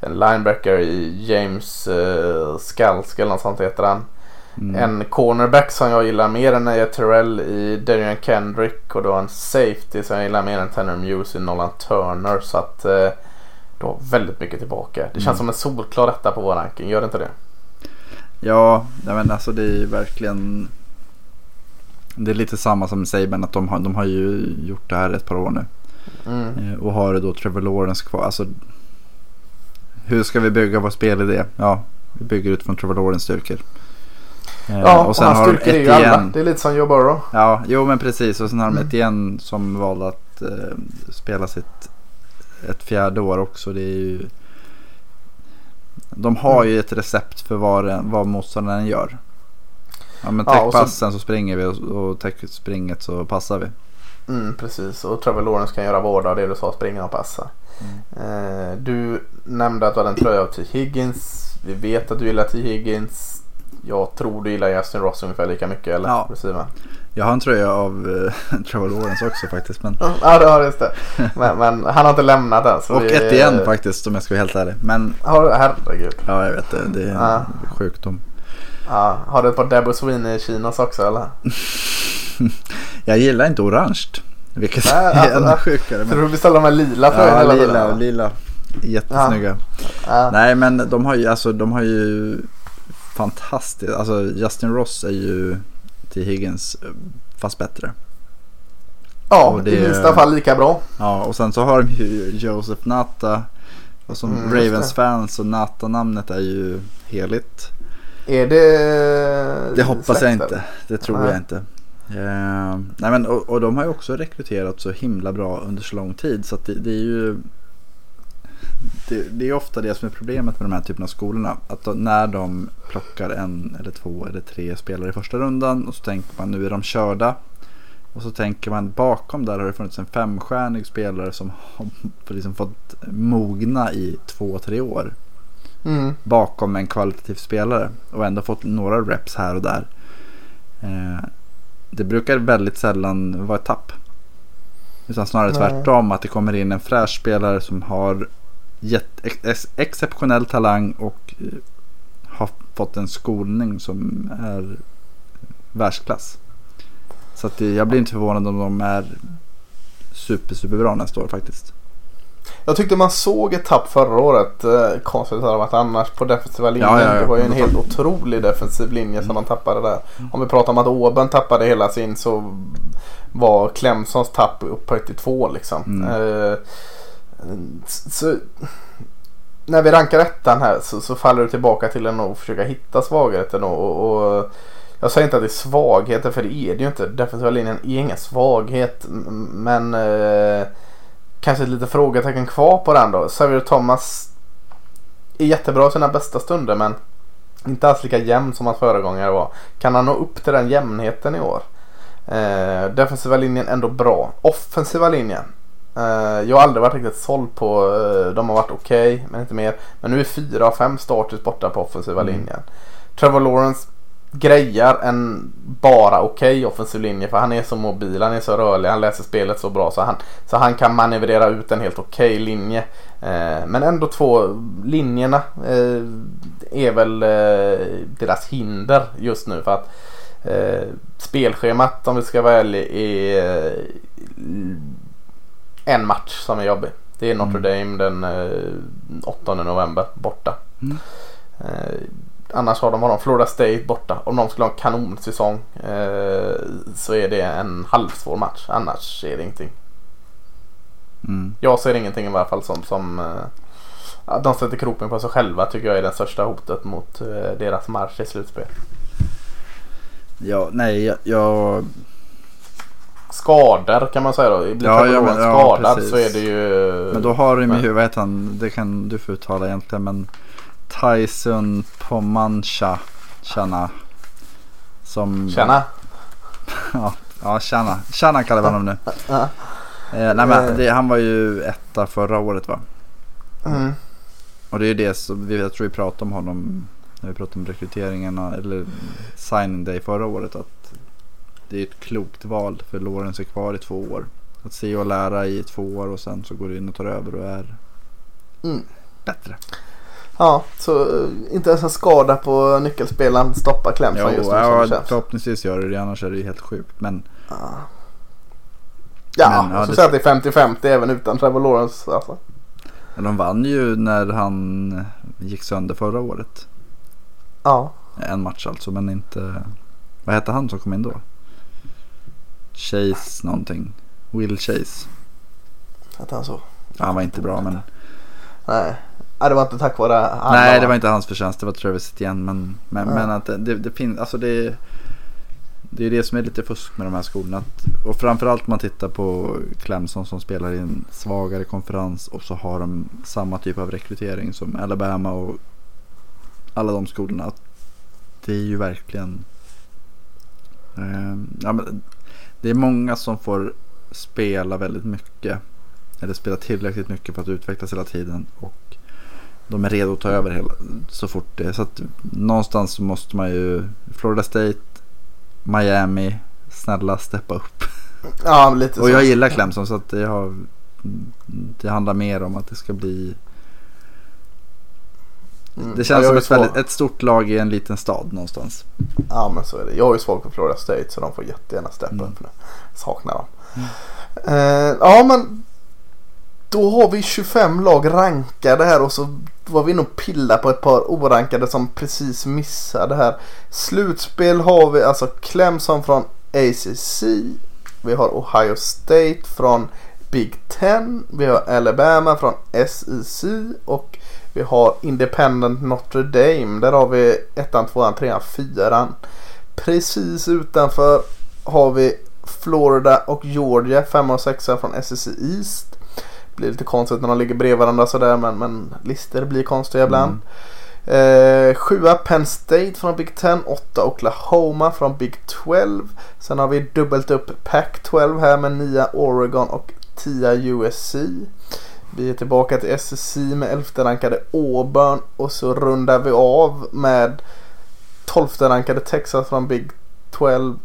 En linebacker i James eh, Skalsk eller något sånt heter han. Mm. En cornerback som jag gillar mer än Nia Terrell i Darian Kendrick och då en safety som jag gillar mer än Tanner Muse i Nolan Turner. Så att eh, du har väldigt mycket tillbaka. Det känns Mm. som en solklar etta på vår ranking, gör det inte det? Ja, men alltså det är ju verkligen. Det är lite samma som Saban att de har, de har ju gjort det här ett par år nu. Mm. Eh, Och har då Trevor Lawrence kvar. Alltså, hur ska vi bygga vår spelidé? Ja, vi bygger utifrån Trevor Lawrence styrkor. Eh, Ja, och, hans styrkor är ju alla. Det är lite som Joe Burrow. Ja, jo men precis. Och sen har de Mm. Etienne som valde att eh, spela sitt ett fjärde år också. Det är ju, de har ju ett recept för vad, vad motståndaren gör. Ja men Ja, täck och så- så springer vi och, och täck springet så passar vi. Mm, precis, och Trevor Lawrence kan göra båda det du sa, springa och passa. Eh, du nämnde att du hade en tröja av T. Higgins. Vi vet att du gillar T. Higgins. Jag tror du gillar Justin Ross ungefär lika mycket eller? Ja. Precis? Jag har en tröja av eh, <laughs> Trevor Lawrence också faktiskt. Men, Ja, det har du just det. Men, men han har inte lämnat än. och vi- ett igen faktiskt om jag ska vara helt ärlig. Men herregud. ja jag vet det. Det är Ja. en sjukdom. Ja, har du ett par Debo Sweeney chinos också eller? <laughs> Jag gillar inte orange. Vilket Nej, är alltså, ännu ja. sjukare. Så Men, du beställer de här lila tröjorna ja, hela lila, tiden? lila. Jättesnygga. Ja. Nej men de har ju, alltså, de har ju fantastiskt, alltså Justin Ross är ju till Higgins eh, fast bättre. Ja, det- i minsta fall lika bra. Ja och sen så har de ju Joseph Nata. Och som Mm, just Ravens det. fans så Nata-namnet är ju heligt. Är det Det hoppas jag släkten? inte. Det tror Nej. jag inte. Eh, nej men och, och de har ju också rekryterat så himla bra under så lång tid. Så det, det är ju det, det är ofta det som är problemet med de här typen av skolorna. Att då, när de plockar en eller två eller tre spelare i första rundan och så tänker man nu är de körda. Och så tänker man bakom där har det funnits en femstjärnig spelare som har <laughs> liksom fått mogna i två, tre år Mm. bakom en kvalitativ spelare och ändå fått några reps här och där. Eh, det brukar väldigt sällan vara ett tapp. Utan snarare Nej. tvärtom att det kommer in en fräsch spelare som har gett, ex, exceptionell talang och eh, har fått en skolning som är världsklass. Så att det, jag blir inte förvånad om de är super, super bra nästa år faktiskt. Jag tyckte man såg ett tapp förra året. Eh, konstigt hade det varit annars på defensiva linjen. Ja, ja, ja. Det var ju en helt otrolig defensiv linje som de tappade där. Om vi pratar om att Auburn tappade hela sin så var Clemsons tapp upphöjt till två liksom. Mm. Eh, så, när vi rankar ettan här så, så faller det tillbaka till att nog försöka hitta svagheten och, och, och jag säger inte att det är svagheter för det är det ju inte. Defensiva linjen är ingen svaghet men kanske lite frågetecken kvar på den då. Xavier Thomas är jättebra i sina bästa stunder men inte alls lika jämn som hans föregångare var. Kan han nå upp till den jämnheten i år? Eh, defensiva linjen ändå bra. Offensiva linjen. Eh, jag har aldrig varit riktigt såld på. Eh, de har varit okej men inte mer. Men nu är fyra av fem starters borta på offensiva Mm. linjen. Trevor Lawrence grejar en bara okej offensiv linje för han är så mobil, han är så rörlig, han läser spelet så bra så han, så han kan manövrera ut en helt okej linje. Eh, men ändå två linjerna eh, är väl eh, deras hinder just nu för att eh, spelschemat om vi ska vara ärliga är eh, en match som är jobbig. Det är Notre Dame den eh, 8 november borta. Mm. Annars har de, har de Florida State borta. Om de skulle ha en kanonsäsong eh, så är det en halvsvår match. Annars är det ingenting. Mm. Jag ser ingenting i varje fall som, som eh, de sätter kroppen på sig själva tycker jag är det största hotet mot eh, deras marsch i slutspel. Ja, nej, jag, jag Skador kan man säga då. Blir Ja, ja, men- ja, skadad precis. så är det ju... Men då har ju, vad heter han, det kan du få uttala egentligen men Tyson Pomancha Chana. Som, Tjena! <laughs> Ja, ja Chana. Chana kallar vi honom nu. <laughs> Eh, nej men det, han var ju etta förra året va? Mm. Och det är ju det som, vi, jag tror vi pratade om honom när vi pratade om rekryteringen eller signing day förra året. Att det är ett klokt val för Lawrence är kvar i två år. Att se och lära i två år och sen så går du in och tar över och är Mm. bättre. Ja, så eh, inte ens en skada på nyckelspelaren stoppar Clemson Jo, just nu ja, det förhoppningsvis gör det det, annars är det ju helt sjukt. Men Ja, ja Men, ja, jag skulle det- säga att det är 50-50 även utan Trevor Lawrence. Alltså. men de vann ju när han gick sönder förra året. Ja, En match alltså, men inte... Vad hette han som kom in då? Chase någonting. Will Chase. att han så. Ja, han var inte bra men... Nej. Nej, det var inte tack vare han. Nej, det var inte hans förtjänst. Det var Travis igen. Men, men, Ja. men att det, det, finns... Alltså det... Det är det som är lite fusk med de här skolorna. Att, och framförallt om man tittar på Clemson som spelar i en svagare konferens och så har de samma typ av rekrytering som Alabama och alla de skolorna. Det är ju verkligen... Eh, ja, men det är många som får spela väldigt mycket. Eller spela tillräckligt mycket för att utvecklas hela tiden. Och de är redo att ta över hela, så fort det är. Så att någonstans så måste man ju Florida State, Miami, snälla steppa upp. <laughs> Ja, lite Och så. jag gillar Clemson så att det, har, det handlar mer om att det ska bli Mm. Det Ja, känns jag som ett, väldigt, ett stort lag i en liten stad någonstans. Ja, men så är det. Jag är ju svag för Florida State så de får jättegärna steppa Mm. upp nu. Saknar dem. Eh, ja, men då har vi 25 lag rankade här och så var vi inne och pilla på ett par orankade som precis missade här. Slutspel har vi alltså Clemson från ACC. Vi har Ohio State från Big Ten. Vi har Alabama från SEC. Och vi har Independent Notre Dame. Där har vi ettan, tvåan, trean, fyran. Precis utanför har vi Florida och Georgia, femma och sexa från SEC East. Blir lite konstigt när de ligger bredvid varandra sådär men, men listor blir konstiga ibland. Eh, sjua Penn State från Big Ten, åtta Oklahoma från Big 12. Sen har vi dubbelt upp Pac-12 här med nia Oregon och tia USC. Vi är tillbaka till SEC med elfte rankade Auburn och så rundar vi av med tolfte rankade Texas från Big 12.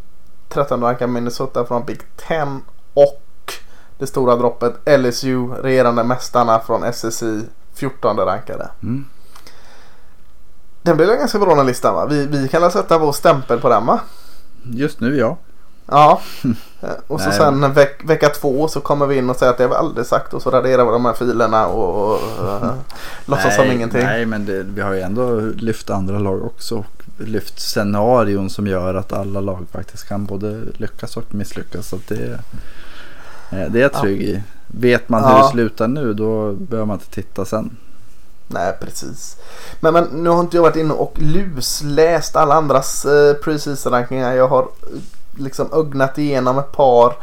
13 rankade Minnesota från Big 10 och det stora droppet LSU, regerande mästarna från SEC, 14 rankade. Mm. Den blir ganska bra den listan va? Vi, vi kan väl sätta vår stämpel på den va? Just nu ja. Ja. <laughs> Eh, och så sen veck, vecka två så kommer vi in och säger att det har vi aldrig sagt och så raderar vi de här filerna och, och uh, <laughs> låtsas som ingenting. Nej, men det, vi har ju ändå lyft andra lag också. Och lyft scenarion som gör att alla lag faktiskt kan både lyckas och misslyckas. Så det, det är jag Ja. trygg i. Vet man hur Ja. det slutar nu då behöver man inte titta sen. Nej precis. Men, men nu har inte jag varit inne och lusläst alla andras eh, preseason rankningar. Jag har eh, liksom ögnat igenom ett par.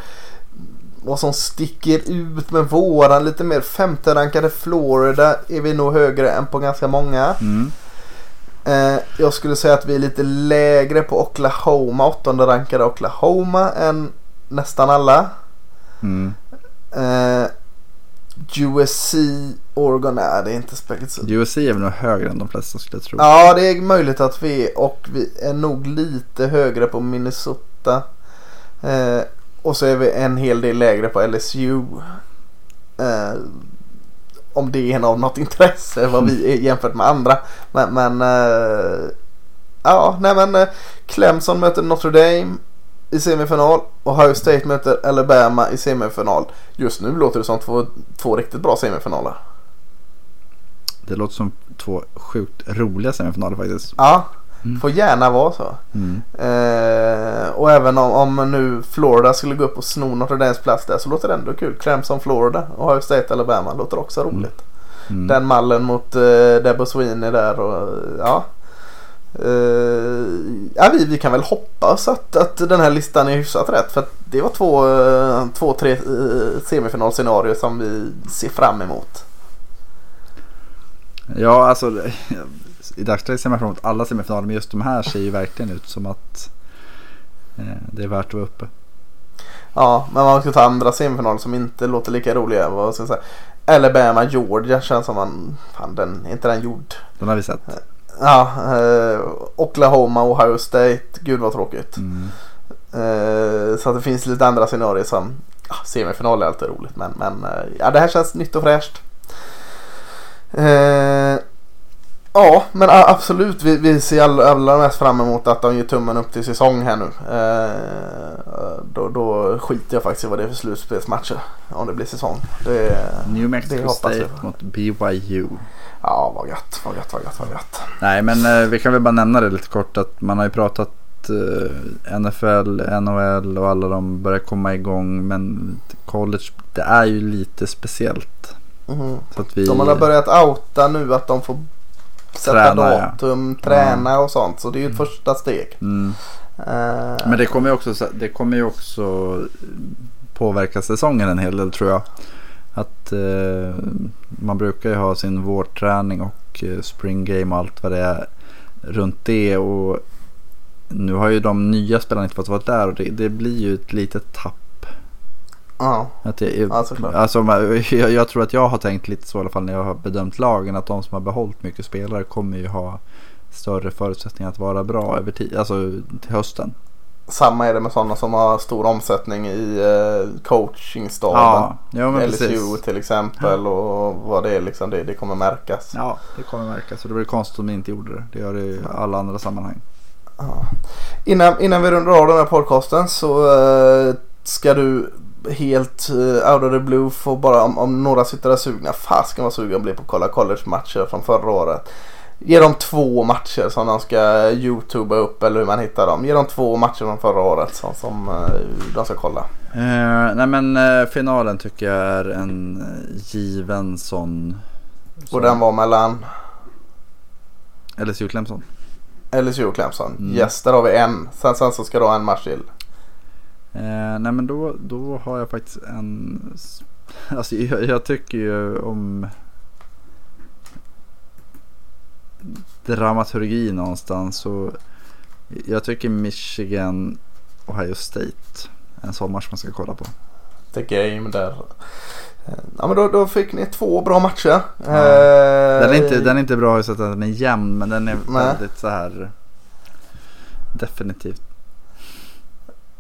Vad som sticker ut med våran lite mer femte rankade Florida är vi nog högre än på ganska många. Mm. Eh, jag skulle säga att vi är lite lägre på Oklahoma, åttonde rankade Oklahoma än nästan alla. Mm. Eh, USC, Oregon, nej det är inte speciellt. USC är väl nog högre än de flesta skulle jag tro. Ja, det är möjligt att vi är och vi är nog lite högre på Minnesota. Eh, och så är vi en hel del lägre på LSU. Eh, om det är av något intresse vad vi är jämfört med andra. Men, men eh, ja, nej men Clemson möter Notre Dame i semifinal. Ohio State möter Alabama i semifinal. Just nu låter det som två, två riktigt bra semifinaler. Det låter som två sjukt roliga semifinaler faktiskt. Ja, Mm. får gärna vara så. Mm. Eh, och även om, om nu Florida skulle gå upp och sno Notre Dames plats där så låter det ändå kul. Clemson Florida och Ohio State Alabama låter också roligt. Mm. Den mallen mot uh, Debo Sweeney där och ja. Eh, ja vi, vi kan väl hoppas att, att den här listan är hyfsat rätt. För det var två, eh, två tre uh, semifinalscenarier som vi ser fram emot. Ja, alltså i dagsläget ser man fram emot alla semifinaler men just de här ser ju verkligen ut som att eh, det är värt att vara uppe. Ja, men man ska ta andra semifinaler som inte låter lika roliga. Vad ska jag säga? Alabama, Georgia känns som man, fan den, inte den gjord? Den har vi sett. Ja, eh, Oklahoma, Ohio State. Gud vad tråkigt. Mm. Eh, så att det finns lite andra scenarier som ja, semifinal är alltid roligt. Men, men eh, ja, det här känns nytt och fräscht. Eh, ja, men absolut. Vi, vi ser all, allra mest fram emot att de ger tummen upp till säsong här nu. Eh, då, då skiter jag faktiskt i vad det är för slutspelsmatcher. Om det blir säsong. Det, New Mexico State mot BYU. Ja, vad gött, vad gött, vad gött, vad gött. Nej men eh, vi kan väl bara nämna det lite kort att man har ju pratat eh, NFL, NHL och alla de börjar komma igång. Men college det är ju lite speciellt. Mhm. Så att vi, De har börjat outa nu att de får sätta Träna, ja. datum, träna och sånt. Så det är ju ett första steg. mm. Eh, Men det kommer ju också, det kommer ju också påverka säsongen en hel del tror jag. Att eh, man brukar ju ha sin vårträning och eh, spring game och allt vad det är runt det. Och nu har ju de nya spelarna inte fått vara där och det, det blir ju ett litet tapp. ja, Att det, Ja, såklart. alltså, <laughs> jag, jag tror att jag har tänkt lite så i alla fall när jag har bedömt lagen. Att de som har behållit mycket spelare kommer ju ha större förutsättningar att vara bra över tid, alltså till hösten. Samma är det med sådana som har stor omsättning i eh, coachingstaben. Ja, ja LSU precis. till exempel och vad det är liksom. Det, det kommer märkas. Ja, det kommer märkas. Så det vore konstigt om ni inte gjorde det. Det gör det i alla andra sammanhang. Ja. Innan, innan vi rundar av den här podcasten så eh, ska du helt eh, out of the blue få bara om, om några sitter där sugna. Fasken vad sugen blir på att kolla college-matcher från förra året. Ge dem två matcher som de ska youtuba upp eller hur man hittar dem. Ge dem två matcher från förra året som, som eh, de ska kolla. Eh, nej men eh, finalen tycker jag är en given sån. Och den var mellan LSU Clemson. LSU och Clemson. Mm. Yes, där har vi en. Sen, sen så ska du ha en match till. Eh, nej men då, då har jag faktiskt en. <laughs> Alltså jag, jag tycker ju om dramaturgi någonstans. Så jag tycker Michigan Ohio State. En sån match man ska kolla på. The Game där. Ja men då, då fick ni två bra matcher. Ja. Eh, Den är inte, den är inte bra i så att den är jämn men den är Nej. väldigt så här definitivt.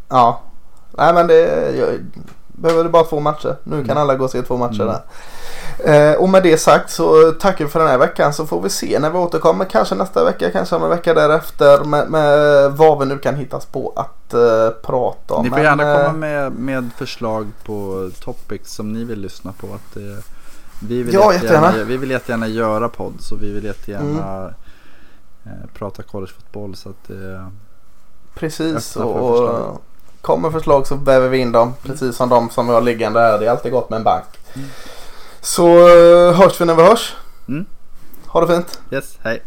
Ja. Nej men det jag, behöver det bara två matcher. Nu kan Mm. alla gå och se två matcher Mm. där. Eh, och med det sagt så tackar vi för den här veckan så får vi se när vi återkommer. Kanske nästa vecka, kanske om en vecka därefter med, med vad vi nu kan hittas på att eh, prata om. Ni får Men, gärna eh, komma med, med förslag på topics som ni vill lyssna på. Att, eh, vi, vill Ja, jättegärna, jättegärna. vi vill jättegärna göra podd så vi vill jättegärna Mm. eh, prata collegefotboll. Så att, eh, Precis. och kommer förslag så väver vi in dem. Precis som de som vi har liggande här. Det är alltid gott med en bank. Mm. Så eh, hörs vi när vi hörs. Mm. Ha det fint. yes, hej.